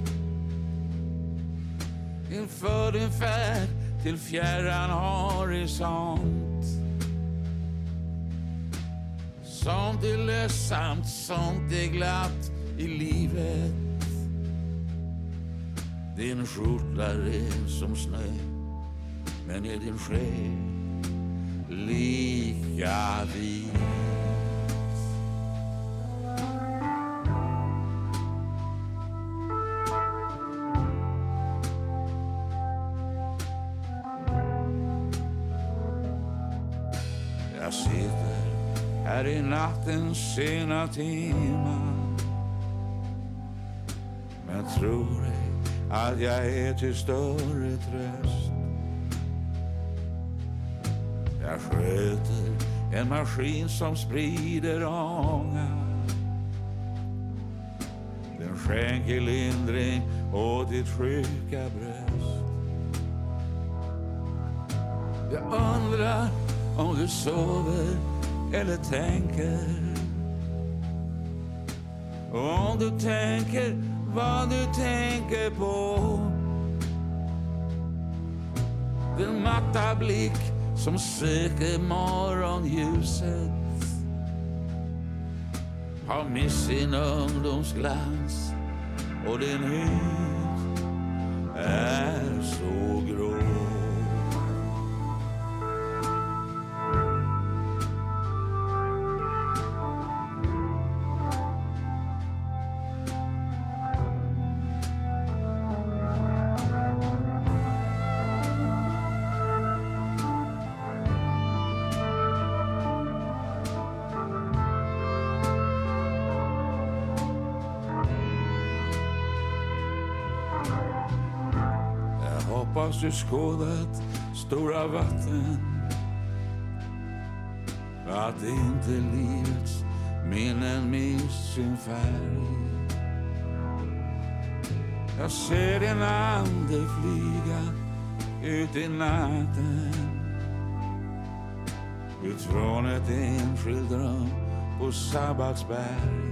inför din färd till fjärran horisont. Sånt är ledsamt, sånt är glatt i livet. Din skjorta ren som snö, men är din själ lika? Jag sitter här i nattens sena timmar Men tror ej att jag är till större tröst Jag sköter en maskin som sprider ånga. Den skänker lindring åt ditt sjuka bröst. Jag undrar om du sover eller tänker. Om du tänker vad du tänker på. Den matta blick som søker morgonljuset Har mist sin ungdomsglans och din hud är så grå du skådat stora vatten Att inte livets minnen mist sin färg. Jag ser din ande flyga ut i natten. Ut från ett enskilt rum på Sabbatsberg.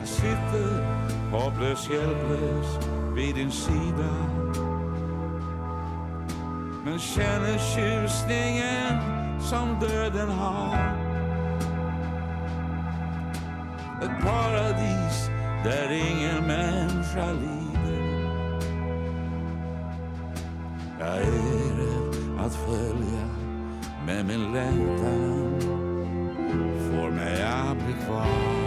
Jag sitter hopplös, hjälplös vid din sida. Men kjenner tjusningen som döden har. Et paradis der ingen människa lider. Jeg er rädd at følge med min längtan. Får mig bli kvar